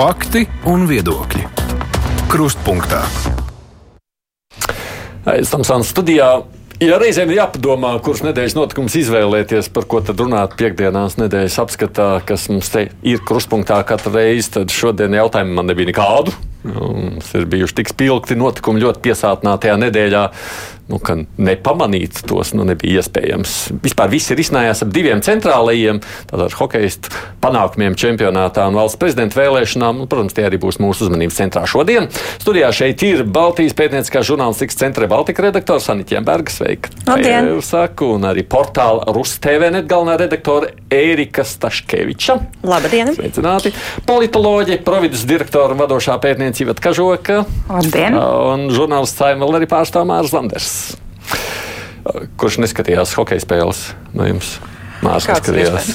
Fakti un viedokļi. Krustpunktā. Esam Sāns studijā. Ja reizēm ir jāpadomā, kurš nedēļas notikums izvēlēties, par ko tad runāt piekdienās nedēļas apskatā, kas mums te ir krustpunktā katru reizi, tad šodien jautājumu man nebija nekādu. Mums ir bijuši tik spilgti notikumi ļoti piesātinātajā nedēļā, nu, nepamanīt tos nu, nebija iespējams. Vispār viss ir iznājās ap diviem centrālajiem, hokeistu panākumiem čempionātā un valsts prezidenta vēlēšanām. Un, protams, tie arī būs mūsu uzmanības centrā šodien. Studijā šeit ir Baltijas pētnieciskā žurnālistikas centra Baltika redaktors Anita Jemberga. Sveika! Labdien! Saku, un arī portāla RusTV net galvenā redaktore Ērika Staškeviča. Labdien! Sveicināti! Politoloģe, providus direktora un vadošā pētniece Iveta Kažoka. Labdien! Un žurnālists Saimel arī pārstāv Mārs Landers. Kurš neskatījās hokeja spēles no jums? Mārs neskatījās.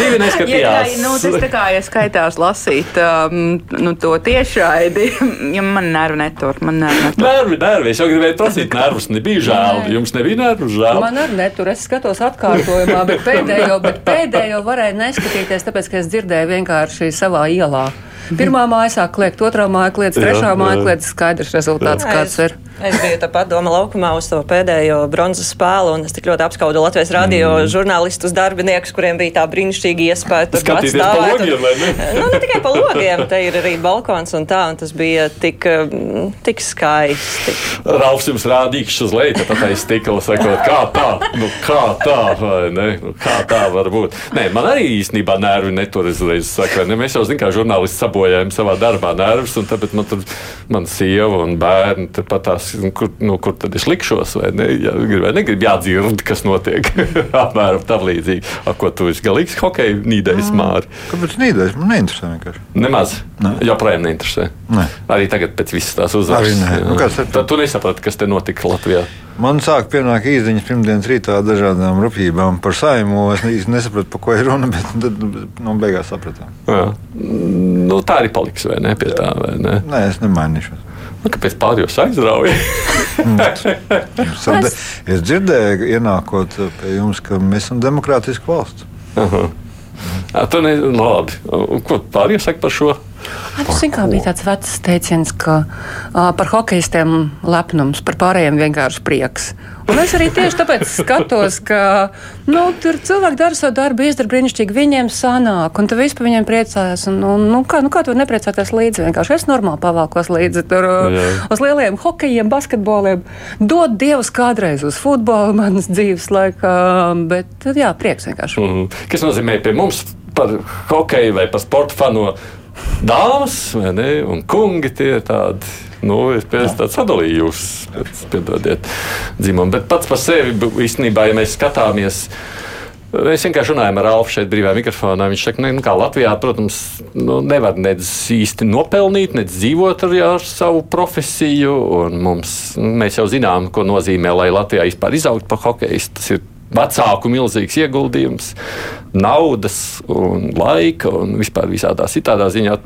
Divi Jā, neskatījās. jā, nu, tas tā kā ja skaitās lasīt um, nu, to tiešraidi, ja man nervi netur. Man nervi netur. Nervi, nervi. Es jau gribēju prasīt, nervus nebija žēl. Jums nebija nervu žēl. Man arī netur, es skatos atkārtojumā, bet pēdējo, bet pēdējo varēju neskatīties, tāpēc, ka es dzirdēju vienkārši savā ielā. Pirmā māja sāk kliegt, otrā māja kliedz, trešā Jā, māja jā. kliedz. Skaidrs rezultāts, kāds ir. Es biju tāpat doma laukumā uz to pēdējo bronzas spēli, un es tik ļoti apskaudu Latvijas radio mm. žurnālistus, darbiniekus, kuriem bija tā brīnišķīga iespēja tur Skatīties pa atstāvēt, logiem, ne? Nu, ne tikai pa logiem, te ir arī balkons un tā, un tas bija tik, mm, tik skaisti. Ralfs jums rādīja uz leju, tad tā stikla sakot, kā tā, nu kā tā, vai ne? Nu, kā tā var būt? Nē, man arī īstenībā nervi netur uzreiz saka, ne? Mēs jau zinām, kā žurnālisti sabojājam savā darbā nervus, un tāpēc man tur, man sieva un bērni pat tās, kur, nu, kur tad es likšos, vai ne? Ja grib, vai negrib jādzird, kas notiek. Apmēram tam līdzīgi. A, ko tu esi galīgs hokeja nīdējis māri? Kāpēc nīdais? Man neinteresē vienkārši. Nemaz. Nē. Joprojām neinteresē. Nē. Arī tagad pēc visas tās uzvaras. Nu, tad tu nesaprati, kas te notika Latvijā. Man sāk pienākt īziņas pirmdienas rītā ar dažādām rupjībām par saimu. Es īsti nesapratu, par ko ir runa, bet tad nu, beigās sapratām. Nu, tā arī paliks, vai ne? Pie tā, vai ne? Nē, es nemainīšos. Nu, kāpēc pārējos aizrauja? Es, de, es dzirdēju, ienākot pie jums, ka mēs esam demokrātiska valsts. Jā, tu ne, nu, labi. Ko pārējie saka par šo? Zin, kā bija tāds vecs teiciens, ka uh, par hokeistiem lepnums, par pārējiem vienkārši prieks. Un es arī tieši tāpēc skatos, ka nu, tur cilvēki dara savu darbu, izdara brīnišķīgi, viņiem sanāk, un tu vispār viņiem priecājies. Un, un, nu, kā, nu, kā tu vari nepriecāties līdzi? Vienkārši es normāli pavalkos līdzi tur, Jā. uz lieliem hokejiem, basketboliem. Dod Dievs kādreiz uz futbolu manas dzīves laikā, bet jā, prieks vienkārši. Mm. Kas nozīmē pie mums par hokeju vai par sporta fanu dāmas ne? Un kungi tie ir tādi. Nu, es pēc tam sadalīju jūs, piedodiet, dzimumu. Bet pats par sevi īstenībā, ja mēs skatāmies, Mēs vienkārši runājam ar Alfu šeit brīvā mikrofonā. Viņš saka, ka nu, Latvijā, protams, nu, nevar nedz īsti nopelnīt, nedz dzīvot ar, ar savu profesiju. Mums, mēs jau zinām, ko nozīmē, lai Latvijā vispār izaugtu par hokeju. Tas ir vecāku milzīgs ieguldījums, naudas un laika un vispār visādā citādā ziņā.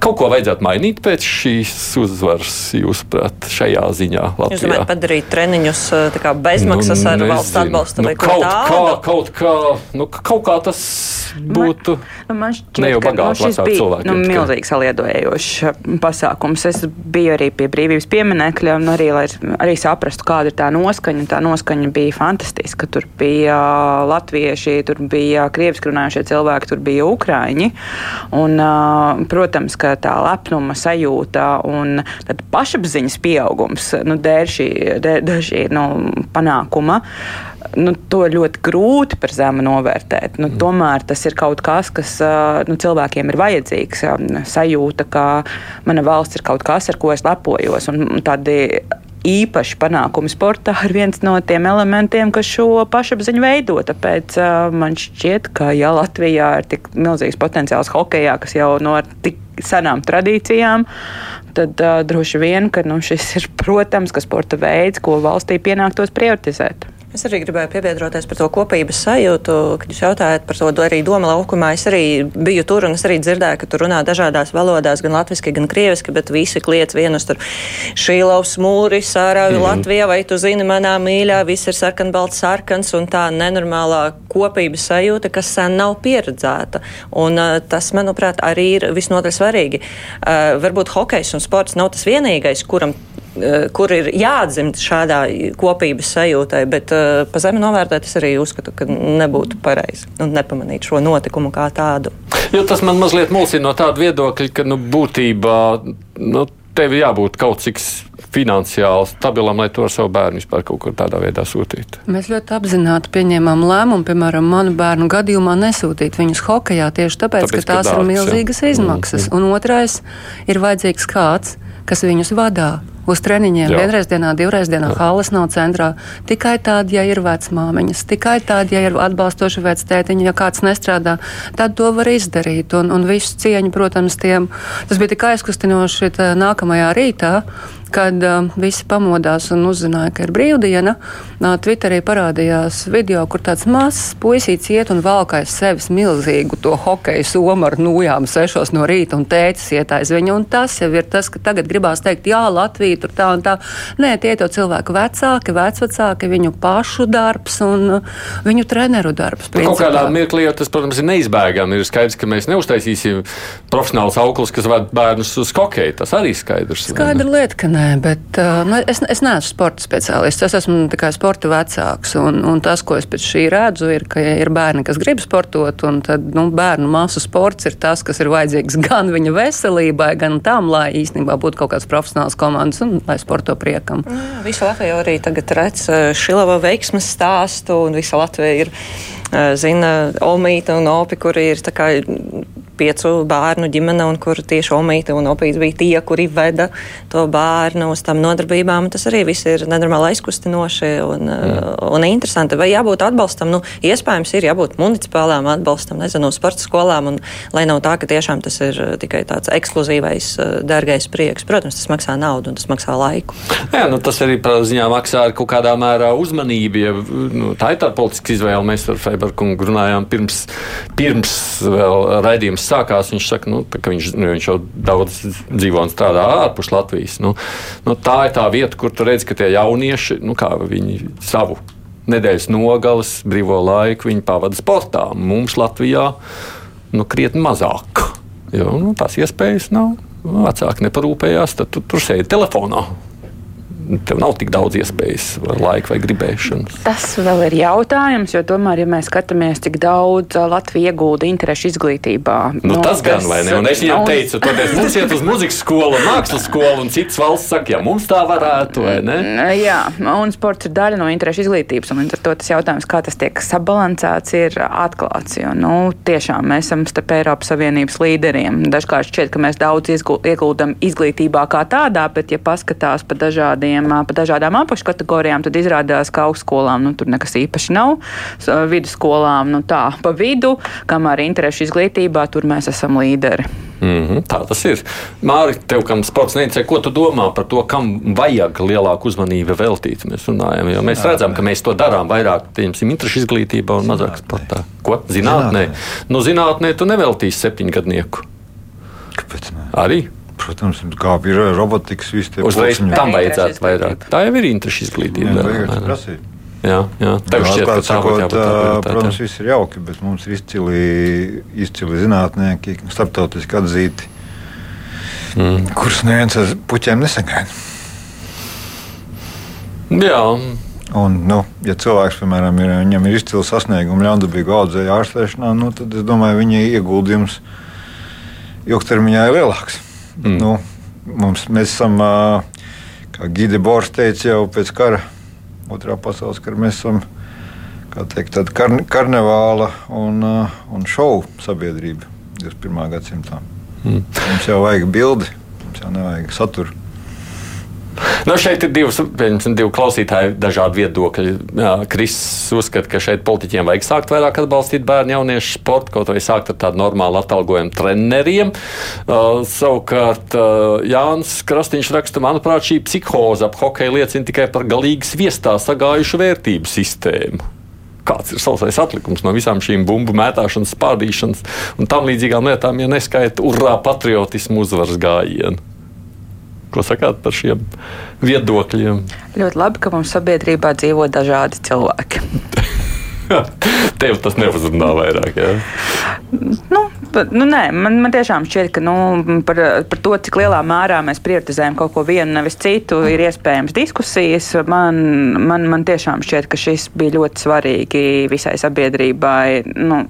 Kaut ko vajadzētu mainīt pēc šīs uzvaras, jūsuprāt, šajā ziņā Jūs Latvijā. domājat, padarīt treniņus eh, tā kā bezmaksas nu, ar valsts nezinu. atbalstu nu, vai ko kaut kā, kaut kā, nu, kaut kā tas būtu. Nu, man šķiet, Ne jau šis vecāki bija cilvēki, nu, milzīgs saliedējošs pasākums. Es biju arī pie brīvības pieminekļa, un arī, lai arī saprastu, kāda ir tā noskaņa. Tā noskaņa bija fantastiska. Tur bija latvieši, tur bija krieviski runājošie cilvēki, tur bija ukrāņi. Un, ā, protams, ka tā lepnuma sajūta un pašapziņas pieaugums nu, dēļ šī, dēļ, šī nu, panākuma. Nu, to ļoti grūti par zemu novērtēt. Nu, tomēr tas ir kaut kas, kas ā, nu, cilvēkiem ir vajadzīgs. Sajūta, ka mana valsts ir kaut kas, ar ko es lepojos. Un tādi īpaši panākumi sportā ir viens no tiem elementiem, kas šo pašapziņu veido. Tāpēc uh, man šķiet, ka ja Latvijā ir tik milzīgs potenciāls hokeja, kas jau no tik senām tradīcijām, tad uh, droši vien, ka nu, šis ir, protams, ka sporta veids, ko valstī pienāktos prioritizēt. Es arī gribēju pievienoties par to kopības sajūtu, kad jūs jautājat par to arī Doma laukumā. Es arī biju tur un es arī dzirdēju, ka tur runā dažādās valodās, gan latviešu, gan krieviski, bet visi kliedz vienus tur šīlaus mūri, sārāvi mm. Latvijā, vai tu zini, manā mīļā, viss ir sarkanbalts sarkans un tā nenormālā kopības sajūta, kas sen nav pieredzēta. Un uh, tas, manuprāt, arī ir visnotaļ svarīgi. Uh, varbūt hokejs un sports nav tas vienīgais, kuram kur ir jāatdzimt šādā kopības sajūtai, bet uh, pa zemi novērtēt es arī uzskatu, ka nebūtu pareizi un nepamanīt šo notikumu kā tādu. Jo tas man mazliet mulsina no tāda viedokļa, ka nu, būtībā nu, tev jābūt kaut cik finansiāli stabilam, lai to ar savu bērnu vispār kaut kur tādā veidā sūtītu. Mēs ļoti apzināti pieņēmām lēmumu, piemēram, manu bērnu gadījumā nesūtīt viņus hokejā tieši tāpēc, tāpēc ka tās ka dārgs, ir milzīgas jā. izmaksas. Mm, mm. Un otrais ir vajadzīgs kāds, kas viņus vadā uz treniņiem. Jā. Vienreiz dienā, divreiz dienā halas nav centrā. Tikai tādi, ja ir vecmāmiņas, tikai tādi, ja ir atbalstoši vectētiņi, ja kāds nestrādā, tad to var izdarīt. Un, un visu cieņu, protams, tiem. Tas bija tik aizkustinoši nākamajā rītā kad uh, visi pamodās un uzzināja, ka ir brīvdiena, uh, Twitterī parādījās video, kur tāds mazs puisīts iet un valk aiz sevis milzīgu to hokeju somu ar nūjām sešos no rīta un tēcis iet aiz viņu. Un tas jau ir tas, ka tagad gribās teikt, jā, Latvija tur tā un tā. Nē, tie to cilvēku vecāki, vecvecāki, viņu pašu darbs un uh, viņu treneru darbs. Nu, kaut kādā mirklī tas, protams, ir neizbēgami. Ir skaidrs, ka mēs neuztaisīsim profesionāls auklis, kas ved bērnus uz hokeju. Tas arī skaidrs. Skaidra lieta, ka nē nē, bet nu, es, es neesmu sporta speciālists. Es esmu tikai sporta vecāks. Un, un tas, ko es pēc šī redzu, ir, ka ir bērni, kas grib sportot, un tad nu, bērnu masu sports ir tas, kas ir vajadzīgs gan viņa veselībai, gan tam, lai īstenībā būtu kaut kāds profesionāls komandas un lai sporto priekam. Jā, visa Latvija arī tagad redz Šilava veiksmes stāstu, un visa Latvija ir zina Omīta un Opi, kuri ir tā kā piecu bērnu ģimene, un kur tieši Omīte un Opīte bija tie, kuri veda to bērnu uz tām nodarbībām. Tas arī viss ir nenormāli aizkustinoši un, mm. un interesanti. Vai jābūt atbalstam? Nu, iespējams, ir jābūt municipālām atbalstam, nezinu, sporta skolām, un lai nav tā, ka tiešām tas ir tikai tāds ekskluzīvais, dārgais prieks. Protams, tas maksā naudu un tas maksā laiku. Jā, nu, tas arī ziņā maksā ar kaut kādā mērā uzmanību. Ja, nu, tā ir tā politiska izvēle. Mēs ar Freibergu runājām pirms, pirms raidījuma sākās, viņš saka, nu, ka viņš, viņš jau daudz dzīvo un strādā ārpus Latvijas. Nu, nu, tā ir tā vieta, kur tu redz, ka tie jaunieši, nu, kā viņi savu nedēļas nogalas, brīvo laiku viņi pavada sportā. Mums Latvijā nu, krietni mazāk. Jo nu, tās iespējas nav. Vecāki neparūpējās, tad tu tur sēdi telefonā tev nav tik daudz iespējas, laika vai gribēšanas. Tas vēl ir jautājums, jo tomēr, ja mēs skatāmies, cik daudz Latvija iegūda interešu izglītībā. Nu, no, tas gan, vai ne? Un es viņam teicu, toties mums iet uz muzikas skolu, mākslas skolu, un citas valsts saka, ja mums tā varētu, vai ne? Jā, un sports ir daļa no interešu izglītības, un ar to tas jautājums, kā tas tiek sabalansēts, ir atklāts. Jo, nu, tiešām mēs esam starp Eiropas Savienības līderiem. Dažkārt šķiet, ka mēs daudz ieguldam izglītībā kā tādā, bet, ja paskatās pa dažādiem dažādiem, pa dažādām apakškategorijām, tad izrādās, ka augstskolām nu, tur nekas īpaši nav. Vidusskolām nu, tā pa vidu, kamēr interešu izglītībā tur mēs esam līderi. Mm -hmm, tā tas ir. Mārķis, tev, kam sports neinteresē, ko tu domā par to, kam vajag lielāku uzmanību veltīt? Mēs runājam, jo mēs redzam, ka mēs to darām vairāk, piemēram, interešu izglītībā un mazāk sportā. Ko? Zinātnē? Zinātnē. Nu, zinātnē tu neveltīsi septiņgadnieku. Kāpēc? Ne? Arī. Protams, kā ir robotikas, tie Uzreiz tam vajadzētu vairāk. Tā jau ir interešu izglītība. Jā, jā, jā. tev šķiet, ka tā būtu jābūt. Protams, viss ir jauki, bet mums ir izcili, izcili zinātnieki, starptautiski atzīti, mm. kurus neviens ar puķiem nesagaida. Jā. Un, nu, ja cilvēks, piemēram, ir, viņam ir izcils sasniegums ļaundabīgu audzēju ārstēšanā, nu, tad es domāju, viņa ieguldījums ilgtermiņā ir lielāks. Mm. Nu, mums, mēs esam, kā Gigi Bors teica, jau pēc kara, otrā pasaules kara, mēs esam teikt, tāda kar, karnevāla un, un šovu sabiedrība 21. gadsimtā. Mm. Mums jau vajag bildi, mums jau nevajag saturu. Nu, šeit ir divas, divi klausītāji, dažādi viedokļi. Kristis uzskata, ka šeit politiķiem vajag sākt vairāk atbalstīt bērnu jauniešu sportu, kaut vai sākt ar tādu normālu atalgojumu treneriem. Uh, savukārt uh, Jānis Krastīņš raksta, manuprāt, šī psihoze ap hokeju liecina tikai par galīgi sviestā sagājušu vērtību sistēmu kāds ir sausais atlikums no visām šīm bumbu mētāšanas, spārdīšanas un tam līdzīgām lietām, ja neskaita urā patriotismu uzvaras gājienu. Ko sakāt par šiem viedokļiem? Ļoti labi, ka mums sabiedrībā dzīvo dažādi cilvēki. Tev tas neuzrunā vairāk. Ja? Nu, nu, nē, man, man tiešām šķiet, ka nu, par, par to, cik lielā mērā mēs prioritizējam kaut ko vienu, nevis citu, ir iespējams diskusijas. Man, man, man tiešām šķiet, ka šis bija ļoti svarīgi visai sabiedrībai. Nu,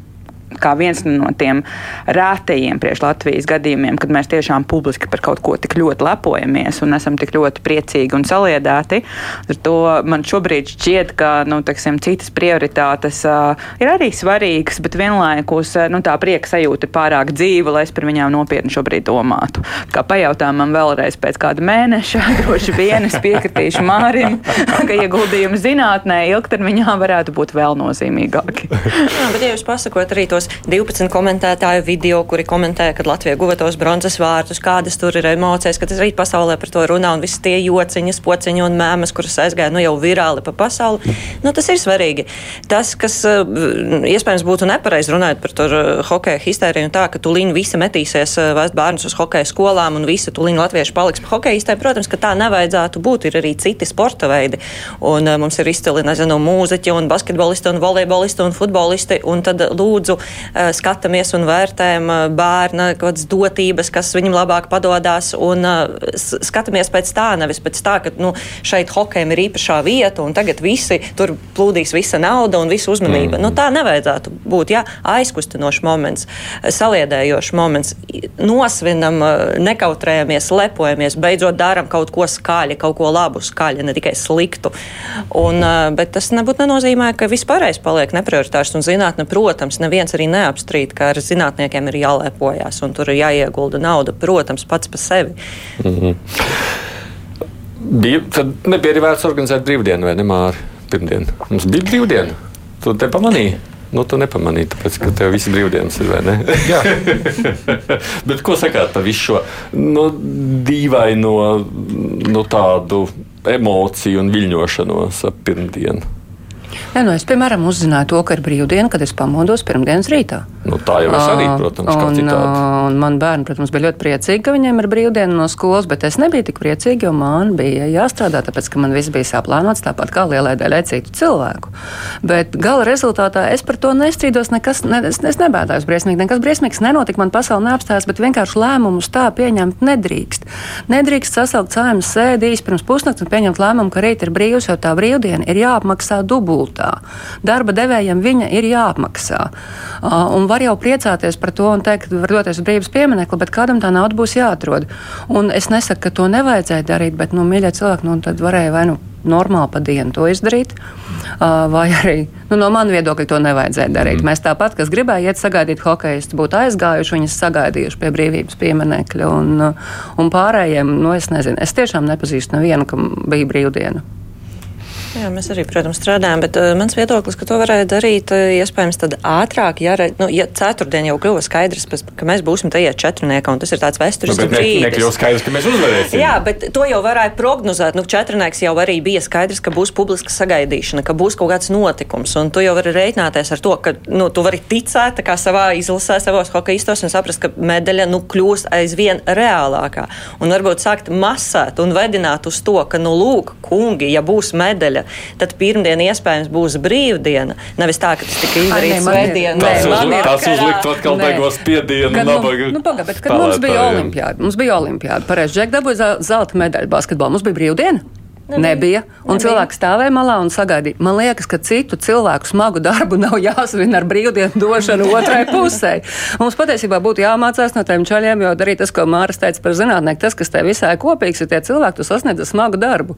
kā viens no tiem rētajiem priekš Latvijas gadījumiem, kad mēs tiešām publiski par kaut ko tik ļoti lepojamies un esam tik ļoti priecīgi un saliedēti. Ar to man šobrīd šķiet, ka nu, teksim, citas prioritātes uh, ir arī svarīgas, bet vienlaikus uh, nu, tā prieka sajūta ir pārāk dzīva, lai es par viņām nopietni šobrīd domātu. Kā pajautā man vēlreiz pēc kāda mēneša, droši vien es piekritīšu Mārim, ka ieguldījumi zinātnē ilgtermiņā varētu būt vēl nozīmīgāki. Jā, bet ja jūs pasakot arī tos 12 komentētāju video, kuri komentē, kad Latvija guva tos bronzas vārtus, kādas tur ir emocijas, kad arī pasaulē par to runā un visi tie jociņas, pociņi un mēmas, kuras aizgāja nu, jau virāli pa pasauli. Nu, tas ir svarīgi. Tas, kas eh, iespējams būtu nepareizi runājot par to eh, hokeja histēriju un tā, ka tuliņi visi metīsies eh, vēst bērnus uz hokeja skolām un visi tuliņi latvieši paliks pa hokejistēm, protams, ka tā nevajadzētu būt. Ir arī citi sporta veidi. Un mums ir izcili, nezinu, mūziķi un basketbolisti un volejbolisti un futbolisti. Un tad lūdzu skatāmies un vērtējam eh, bērna kādas dotības, kas viņam labāk padodas, un eh, skatāmies pēc tā, nevis pēc tā, ka nu, šeit hokejam ir īpašā vieta, un tagad visi tur plūdīs visa nauda un visa uzmanība. Mm. Nu, tā nevajadzētu būt. Jā, aizkustinošs moments, saliedējošs moments, nosvinam, nekautrējamies, lepojamies, beidzot darām kaut ko skaļu, kaut ko labu, skaļu, ne tikai sliktu. Un, bet tas nebūtu nenozīmē, ka vispārējais paliek neprioritārs un zinātne, protams, neviens arī neapstrīd, ka ar zinātniekiem ir jālepojas un tur ir jāiegulda nauda, protams, pats par sevi. Mm -hmm. Bija, tad nebija arī vērts organizēt brīvdienu vai ne māri pirmdienu. Mums bija brīvdiena. Tu te pamanīji? Nu, tu nepamanīji, tāpēc, ka tev viss brīvdienas ir, vai ne? Jā. Bet ko sakāt par visu šo nu, dīvaino nu, tādu emociju un viļņošanos ap pirmdienu? Jā, nu es, piemēram, uzzināju to, ka ir brīvdiena, kad es pamodos pirmdienas rītā. Nu, tā jau es arī, protams, kā un, citādi. Un man bērni, protams, bija ļoti priecīgi, ka viņiem ir brīvdiena no skolas, bet es nebiju tik priecīga, jo man bija jāstrādā, tāpēc, ka man viss bija saplānots tāpat kā lielai daļai citu cilvēku. Bet gala rezultātā es par to nestrīdos, nekas, ne, es, es nebēdājos briesmīgi, nekas briesmīgs nenotika, man pasauli neapstājās, bet vienkārši lēmumus tā pieņemt nedrīkst. Nedrīkst sasaukt saimas sēdīs pirms pusnakts un pieņemt lēmumu, ka rīt ir brīvs, jo tā brīvdiena ir jāapmaksā dubultā. Darba devējiem viņa ir jāapmaksā. Uh, var jau priecāties par to un teikt, var doties uz brīvības pieminiekli, bet kādam tā nauda būs jāatrod. Un es nesaku, ka to nevajadzēja darīt, bet, nu, mīļie cilvēki, nu, tad varēja vai nu normāli pa dienu to izdarīt, vai arī nu, no manas viedokļa to nevajadzēja darīt. Mm. Mēs tāpat, kas gribēja iet sagaidīt hokeistu, būtu aizgājuši, viņas sagaidījuši pie brīvības pieminekļa, un, un pārējiem, nu, es nezinu, es tiešām nepazīstu nevienu, kam bija brīvdiena. Jā, mēs arī, protams, strādājam, bet uh, mans viedoklis, ka to varētu darīt uh, iespējams ātrāk, ja, nu, ja ceturtdien jau kļuva skaidrs, ka mēs būsim tajā četrniekā, un tas ir tāds vēsturisks nu, brīdis. Ne, nekļuva skaidrs, ka mēs uzvarēsim. Jā, bet to jau varētu prognozēt. Nu, četrnieks jau arī bija skaidrs, ka būs publiska sagaidīšana, ka būs kaut kāds notikums, un tu jau vari rēķināties ar to, ka nu, tu vari ticēt savā izlasē, savos hokeistos un saprast, ka medaļa nu, kļūs aizvien reālākā. Un varbūt sākt masēt un vedināt uz to, ka, nu, lūk, kungi, ja būs medaļa, tad pirmdiena iespējams būs brīvdiena. Nevis tā, ka tas tika izdarīts svētdienā. Tas, uz, tas uzlikt atkal beigās piedienu. Kad, nu, nu, paga, kad mums bija olimpiāda, mums bija olimpiāda, pareizi, Džek dabūja zelta medaļu basketbolā, mums bija brīvdiena. Nebija. Un Nebija. cilvēki stāvēja malā un sagaidīja. Man liekas, ka citu cilvēku smagu darbu nav jāsvin ar brīvdienu došanu otrai pusē. Mums patiesībā būtu jāmācās no tiem čaļiem, jo arī tas, ko Māris teica par zinātnieku, tas, kas te visai kopīgs, ir tie cilvēki, kas sasniedz smagu darbu.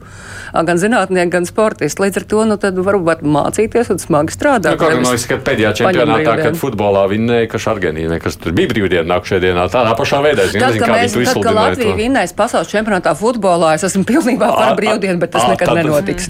Gan zinātnieki, gan sportisti. Līdz ar to nu, varbūt mācīties un smagi strādāt. Nu, gan man liekas, ka pēdējā čempionātā, kad futbolā vinnēja, ka Argentīna, kas tur bija brīvdiena nākušajā dienā, tādā pašā veidā. Es nezinu, kā mēs, viņi to tad, kad izsludināja. Latvija vinnēs pasaules čempionātā futbolā, es esmu pilnībā par Ā, brīvdienu, bet tas ā, nekad tad- nenotiks.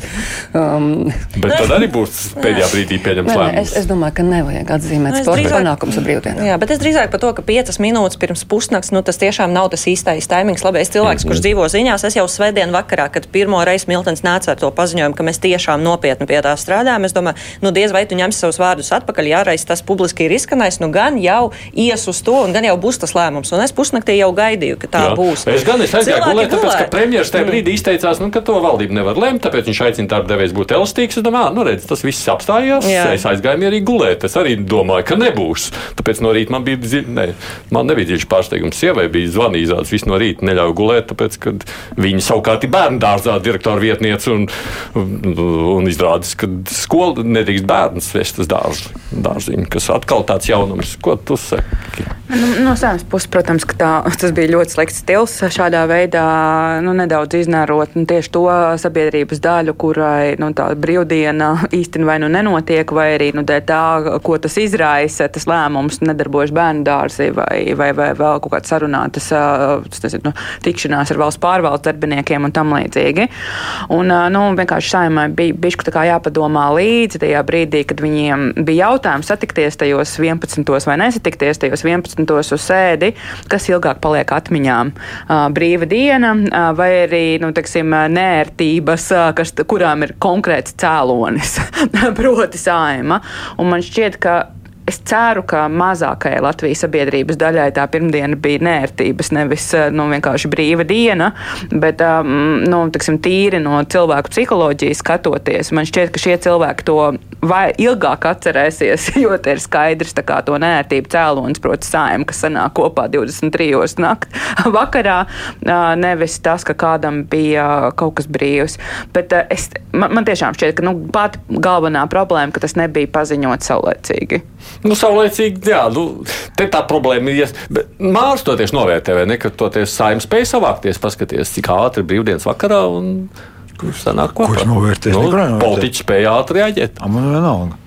Um, Bet tad arī būs pēdējā brīdī pieņemts nē, es, lēmums. es domāju, ka nevajag atzīmēt Nu, sporta drīzāk- panākumus ar brīvdienu. Jā, bet es drīzāk par to, ka piecas minūtes pirms pusnakts, nu, tas tiešām nav tas īstais taimings. Labais cilvēks, kurš dzīvo ziņās, es jau svētdien vakarā, kad pirmo reizi Miltons nāca ar to paziņojumu, ka mēs tiešām nopietni pie tā strādājam, es domāju, nu, diez vai tu ņemsi savus vārdus atpakaļ, jā, reiz tas publiski ir izskanējis, nu, gan jau ies uz to, un gan jau būs tas lēmums. Un es pusnaktī jau gaidīju, ka tā Jā. būs. Es gan es aizgāju gulēt, tāpēc, ka premjerministrs tajā brīdī izteicās, nu, ka to valdība nevar lemt, tāpēc viņš aicina darba devējs būt elastīgs. Es domāju, "Ā, nu, redz, tas viss apstājās. Jā. Es aizgāju mierīgi gulēt. Es arī domāju, ka nebūs. Tāpēc no rīta man bija, zi- ne, man nebija dziļš pārsteigums. Sievai bija zvanījis, tāds visu no rīta neļauj gulēt, tāpēc, ka viņa savukārt ir bērnu dārzā direktora vietniece un, un, izrādās, ka skola nedrīkst bērnus vest uz dārzu, dārziņu, kas atkal tāds jaunums. Ko tu saki? Nu, no savas puses, protams, tā, tas bija ļoti slikts stils šādā veidā nu, nedaudz iznērot nu, tieši to sabiedrības daļu, kurai nu, tā brīvdiena īstenībā vai nu nenotiek, vai arī nu, tā, ko tas izraisa, tas lēmums nedarbojas bērnu dārzi vai, vai, vai vēl kaut kādas sarunātas nezinu, nu, tikšanās ar valsts pārvaldes darbiniekiem un tam līdzīgi. Un, nu, vienkārši saimai bija bišku jāpadomā līdzi tajā brīdī, kad viņiem bija jautājums satikties tajos 11. vai nesatikties tajos 11. uz sēdi, kas ilgāk paliek atmiņām. Brīva diena vai arī, nu, teiksim, nērtības, ā, kas, kurām ir konkrēts cēlonis, proti saima. Un man šķiet, ka Es ceru, ka mazākajai Latvijas sabiedrības daļai tā pirmdiena bija nērtības, nevis eh, nu, vienkārši brīva diena, bet um, nu, tiksim, tīri no cilvēku psiholoģijas skatoties. Man šķiet, ka šie cilvēki to vai ilgāk atcerēsies, jo te ir skaidrs to nērtību cēlonis, proti, sājuma, kas sanāk kopā 23. nakt vakarā, uh, nevis tas, ka kādam bija kaut kas brīvs. Bet es, man, man tiešām šķiet, ka nu, pati galvenā problēma, ka tas nebija paziņots saulēcīgi. Nu, saulēcīgi, jā, nu, te tā problēma ir. bet Mārs to tieši novērtē, vai ne, ka toties saimnes spēja savākties, paskaties, cik ātri brīvdienas vakarā un kurš sanāk kopā. Kurš novērtēs? Nu, Neko nenovērtē. politiķi spēja ātri rēģēt. A, Man vienalga.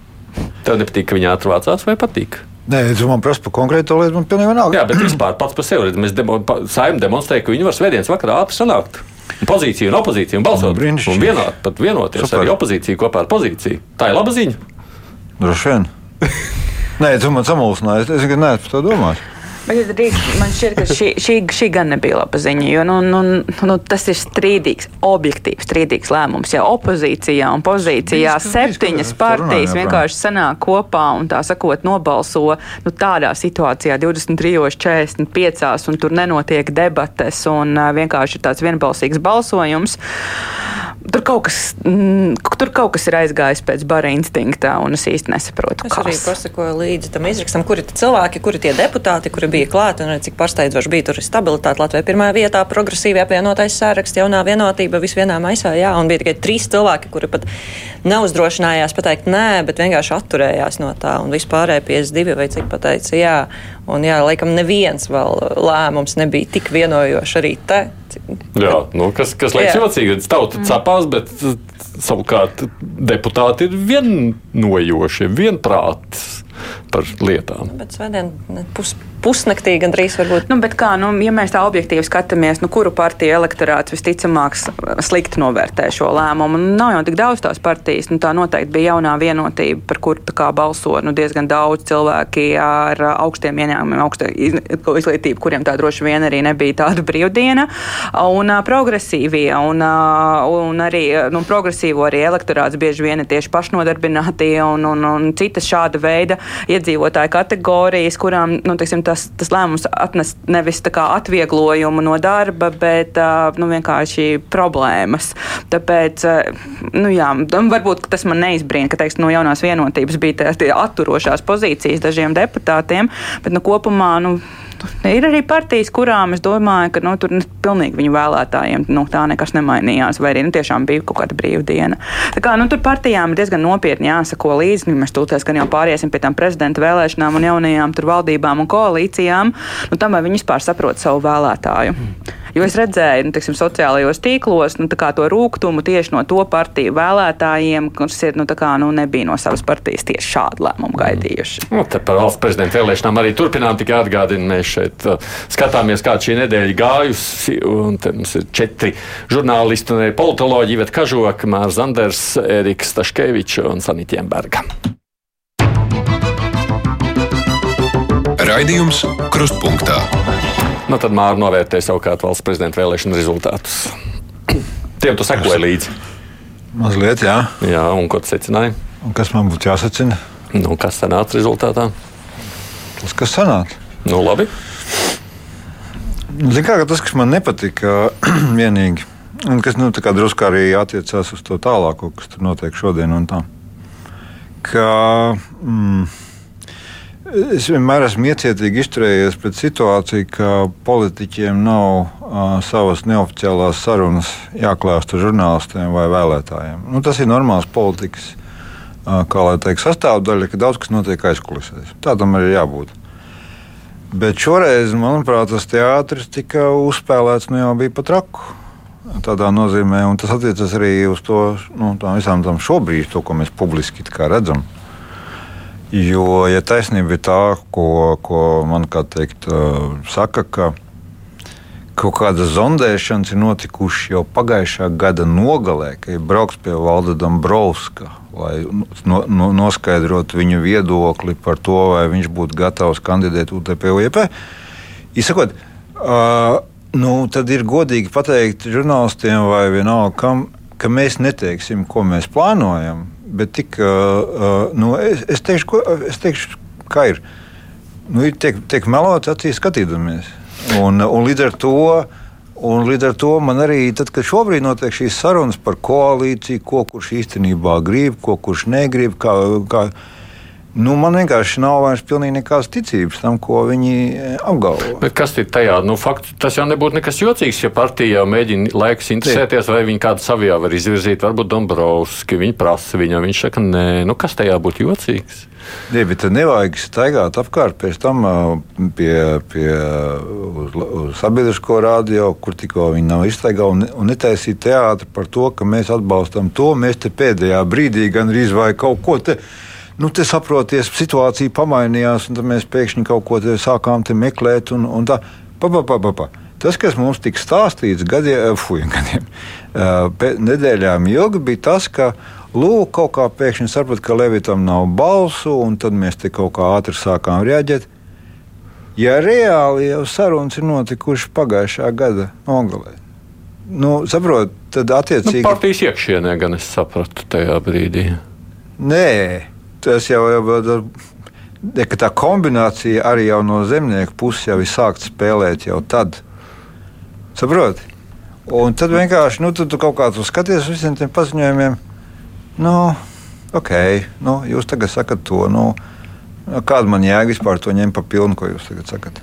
Tev nepatīk, ka viņi ātri vācās vai patīk? Nē, tu man prasa par konkrēto lietu, man pilnīgi vienalga. Jā, bet vispār pats par sevi redz, mēs demo, pa- saimne demonstrēja, ka viņi var svētdienas vakarā ātri sanākt. Pozīcija un opozīcija un balsot. Brīnišķīgi. un vienot, pat vienoties Super. arī opozīcija kopā ar pozīciju. Tā ir laba ziņa. Droši vien. Nē, tu man samulsināji. Es ka neesmu par to domājis. Bet ja drīkst, man šķiet, ka šī, šī, šī gan nebija laba ziņa. Jo nu, nu, nu, tas ir strīdīgs, objektīvs, strīdīgs lēmums. Ja opozīcijā un pozīcijā bijis, septiņas partijas vienkārši sanāk kopā un tā sakot, nobalso nu, tādā situācijā 23, 45, un tur nenotiek debates un vienkārši ir tāds vienbalsīgs balsojums. Tur kaut, kas, mm, tur kaut kas ir aizgājis pēc bara instinkta, un es īsti nesaprotu, Es arī kas. pasakoju līdzi tam izrakstam, kuri ir cilvēki, kuri ir tie deputāti, kuri bija klāti un arī cik pārsteidzoši bija tur stabilitāte. Latvijā pirmā vietā progresīvi apvienotais sāraksts, jaunā vienotība visvienā maisā, jā, un bija tikai trīs cilvēki, kuri pat neuzdrošinājās pateikt nē, bet vienkārši atturējās no tā, un vispārējie 52 vai cik pateica jā. Un jā, laikam neviens vēl lēmums nebija tik vienojošs arī te. Jā, nu, kas, kas liekas jocīgi, ka tauta cepās, bet uh, savukārt deputāti ir vienojoši, vienprātis par lietām. Bet svētdien pus, pusnaktī gandrīz varbūt. Nu, bet kā, nu, ja mēs tā objektīvi skatāmies, nu, kuru partiju elektorāts visticamāk slikti novērtē šo lēmumu, nu, nav jau tik daudz tās partijas. Nu, tā noteikti bija jaunā vienotība, par kuru tā kā balso nu, diezgan daudz cilvēki ar augstiem ieņēmumiem, augstu iz- izglītību, kuriem tā droši vien arī nebija tāda brīvdiena. Un progresīvie, un, un arī nu, progresīvo arī elektorāts bieži vien ir tieši pašnodarbinātie un, un, un citas šāda veida iedzīvotāju kategorijas, kurām nu, teiksim, tas, tas lēmums atnes nevis atvieglojumu no darba, bet nu, vienkārši problēmas. Tāpēc, nu, jā, varbūt tas man neizbrīna, ka teiksim, no jaunās vienotības bija tās atturošās pozīcijas dažiem deputātiem, bet nu, kopumā. Nu, Ir arī partijas, kurām es domāju, ka nu, tur pilnīgi viņu vēlētājiem nu, tā nekas nemainījās, vai arī nu, tiešām bija kaut kāda brīvdiena. Tā kā, nu, tur partijām ir diezgan nopietni jāsako līdzi, nu, mēs tūlēs gan jau pāriesim pie tām prezidenta vēlēšanām un jaunajām valdībām un koalīcijām, nu, tam vai viņi vispār saprot savu vēlētāju. Mm. Jo es redzēju, nu, tiksim, sociālajos tīklos nu, to rūkumu tieši no to partiju vēlētājiem, kas ir, nu, kā, nu, nebija no savas partijas tieši šādu lēmumu gaidījuši. Mm. Nu, te par valsts prezidenta vēlēšanām arī turpinām tikai atgādināt. Mēs šeit uh, skatāmies, kā šī nedēļa gājusi. Mums ir četri žurnālisti un politoloģi, Iveta Kažoka, Mārs Zanders, Eriks Staškevičs un Sanita Jemberga. Raidījums Krustpunktā. Nu, tad Mārta novērtē savukārt valsts prezidenta vēlēšanu rezultātus. Tiem tu sekoji līdzi. Mazliet, jā. Jā, un ko tu secināji? Un kas man būtu jāsacina? Nu, kas sanāca rezultātā? Tas, kas sanāca. Nu, labi. Ziniet, kā tas, kas man nepatika, vienīgi, un kas nu, drusku arī attiecās uz to tālāko, kas tur notiek šodien un tā. Ka, mm, Es vienmēr esmu iecietīgi izturējies pret situāciju, ka politiķiem nav uh, savas neoficiālās sarunas jāklāst ar žurnālistiem vai vēlētājiem. Nu, tas ir normāls politikas uh, teikt, sastāvdaļa, ka daudz kas notiek aizkulisēs. Tā tam arī jābūt. Bet šoreiz, manuprāt, tas teātris tika uzspēlēts nu jau bija pat raku. Tādā nozīmē, un tas attiecas arī uz to nu, visām tām šobrīd, to, ko mēs publiski redzam. Jo, ja taisnība ir tā, ko, ko man teikt, saka, ka kaut kādas zondēšanas ir notikušas jau pagājušā gada nogalē, kad ir brauks pie Valda Dombrovska, lai no, no, noskaidrotu viņu viedokli par to, vai viņš būtu gatavs kandidēt UTP UEP. Izsakot, uh, nu, tad ir godīgi pateikt žurnālistiem vai vienalga kam, ka mēs neteiksim, ko mēs plānojam bet tik, uh, nu, es, es, teikšu, ko, es teikšu, kā ir. Nu, ir tiek, tiek melots acīs skatīdamies. Un, un līdz ar to. Un līdz ar to man arī, tad, kad šobrīd notiek šīs sarunas par koalīciju, ko kurš īstenībā grib, ko kurš negrib, kā, kā, Nu, man vienkārši nav vairs pilnīgi nekādas ticības tam, ko viņi e, apgalvo. Bet kas ir tajā? Nu, fakt, tas jau nebūtu nekas jocīgs, ja partija jau mēģina laikus interesēties, vai viņi kādu savijā var izvirzīt. Varbūt Dombrovski viņi prasa viņam, viņš saka, nē, nu kas tajā būtu jocīgs? Nē, bet nevajag staigāt apkārt pēc tam pie, pie uz, uz sabiedrisko radio, kur tikko viņi nav iztaigājuši, un, un netaisīt teātri par to, ka mēs atbalstam to. Mēs te pēdējā brīdī gan arī vai kaut ko tādu nu, te saproties, situācija pamainījās, un mēs pēkšņi kaut ko sākām meklēt. Un, un tā, pa, pa, pa, pa, pa. Tas, kas mums tika stāstīts gadiem, fuj, gadiem nedēļām ilgi, bija tas, ka Lūk, kaut kā pēkšņi saprata, ka Levitam nav balsu, un tad mēs te kaut kā ātri sākām reaģēt. Ja reāli jau sarunas ir notikušas pagājušā gada nogalē, nu, saprot, tad attiecīgi. Nu, partijas iekšienē gan es sapratu tajā brīdī. Nē, tas jau ir. Tā kombinācija arī no zemnieku puses jau ir sākta spēlēt jau tad. Saproti? Un tad vienkārši nu, tu, tu kaut kā tu skaties uz visiem tiem paziņojumiem. Nu, ok, nu, jūs tagad sakat to. Nu, kāda man jēga vispār to ņemt pa pilnu, ko jūs tagad sakat?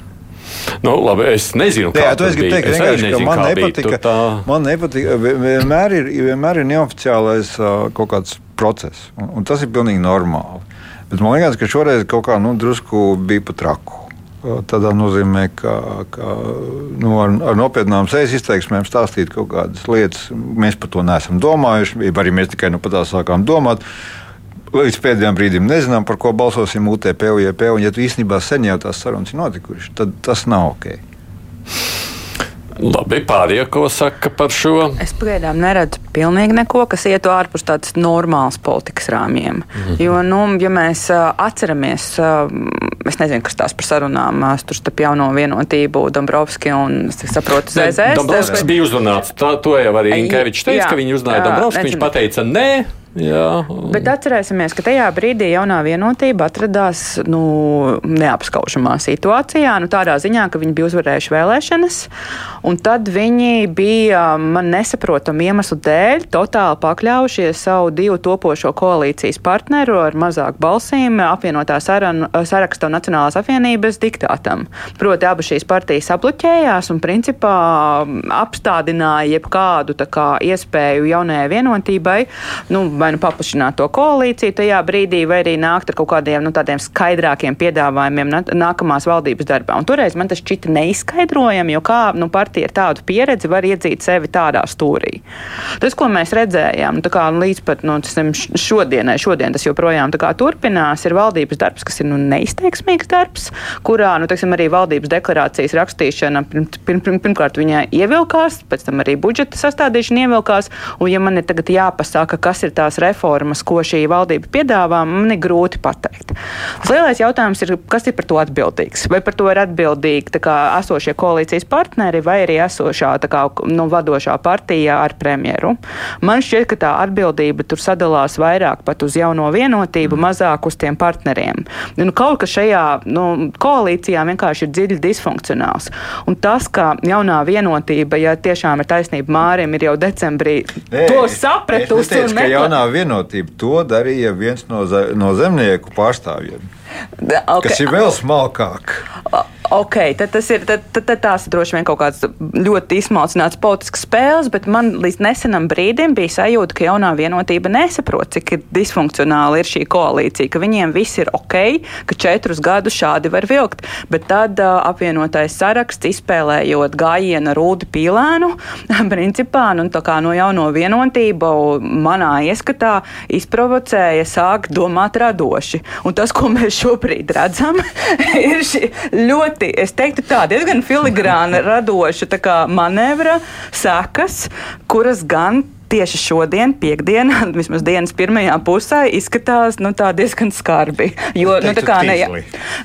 Nu, labi, es nezinu, kāda ir tā līnija. Es vienkārši nezinu, man nepatika. Tā... Man nepatika. Vienmēr ir, vienmēr ir neoficiālais uh, kaut kāds process. Un, un tas ir pilnīgi normāli. Bet man liekas, ka šoreiz kaut kā nu, drusku bija pat traku. Tādā nozīmē, ka, ka nu, ar, ar nopietnām sejas izteiksmēm stāstīt kaut kādas lietas, mēs par to neesam domājuši. Arī mēs tikai nu, par tā sākām domāt. Līdz pēdējiem brīdim nezinām, par ko balsosim UTP, UJP. Un, ja tu īstenībā sen jau tās sarunas ir notikušas, tad tas nav ok. Labi, pārējie, ko saka par šo? Es pagaidām neredzu pilnīgi neko, kas ietu ārpus tādas normālas politikas rāmjiem. Mm -hmm. Jo, nu, ja mēs atceramies, es nezinu, kas tās par sarunām tur starp jauno vienotību, Dombrovski un, es saprotu, ZZS. Dombrovskis bet... bija uzrunāts, tā, to jau arī Inkevičs teica, jā, ka viņi uzrunāja Dombrovski, viņš pateica nē. Jā. Bet atcerēsimies, ka tajā brīdī jaunā vienotība atradās nu, neapskaužamā situācijā, nu, tādā ziņā, ka viņi bija uzvarējuši vēlēšanas, un tad viņi bija man nesaprotamu iemeslu dēļ totāli pakļaujušies savu divu topošo koalīcijas partneru ar mazāk balsīm apvienotā saraksta un Nacionālās apvienības diktātam. Proti, abas šīs partijas apluķējās un principā apstādināja jebkādu kā, iespēju jaunajai vienotībai. Nu, vai nu paplašināt to koalīciju tajā brīdī, vai arī nākt ar kaut kādiem nu, tādiem skaidrākiem piedāvājumiem nākamās valdības darbā. Un toreiz man tas šķita neizskaidrojami, jo kā nu, partija ar tādu pieredzi var iedzīt sevi tādā stūrī. Tas, ko mēs redzējām, nu, kā, līdz pat nu, šodienai, šodien tas joprojām turpinās, ir valdības darbs, kas ir nu, neizteiksmīgs darbs, kurā nu, teiksim, arī valdības deklarācijas rakstīšana pirm, pirm, pirm, pirmkārt viņai ievilkās, pēc tam arī budžeta sastādīšana ievilkās. Un, ja man ir tagad jāpasaka, kas ir tās reformas, ko šī valdība piedāvā, man ir grūti pateikt. Tas lielais jautājums ir, kas ir par to atbildīgs? Vai par to ir atbildīgi kā, esošie koalīcijas partneri vai arī esošā kā, nu, vadošā partija ar premjeru? Man šķiet, ka tā atbildība tur sadalās vairāk pat uz jauno vienotību, mazāk uz tiem partneriem. Nu, kaut kas šajā nu, koalīcijā vienkārši ir dziļi disfunkcionāls. Un tas, ka jaunā vienotība, ja tiešām ir taisnība Mārim, ir jau decembrī Nē, to sapratusi. Es neteicu, ka jaunā vienotība to darīja viens no, no zemnieku pārstāvjiem. Okay. Kas ir vēl smalkāk? Ok, tad tas ir tad, tad, tad tās droši vien kaut kāds ļoti izsmalcināts politisks spēles, bet man līdz nesenam brīdim bija sajūta, ka jaunā vienotība nesaprot, cik disfunkcionāla ir šī koalīcija, ka viņiem viss ir ok, ka četrus gadus šādi var vilkt. Bet tad uh, apvienotais saraksts, izspēlējot gājienu rūdu pīlēnu, principā nu, no jauno vienotību manā ieskatā izprovocēja sākt domāt radoši. Un tas, ko mēs šobrīd redzam, ir ļoti, es teiktu, tā diezgan filigrāna radoša manevra sekas, kuras gan tieši šodien, piekdienā, vismaz dienas pirmajā pusē, izskatās nu, diezgan skarbi. Jo, nu, kā, ne, jā,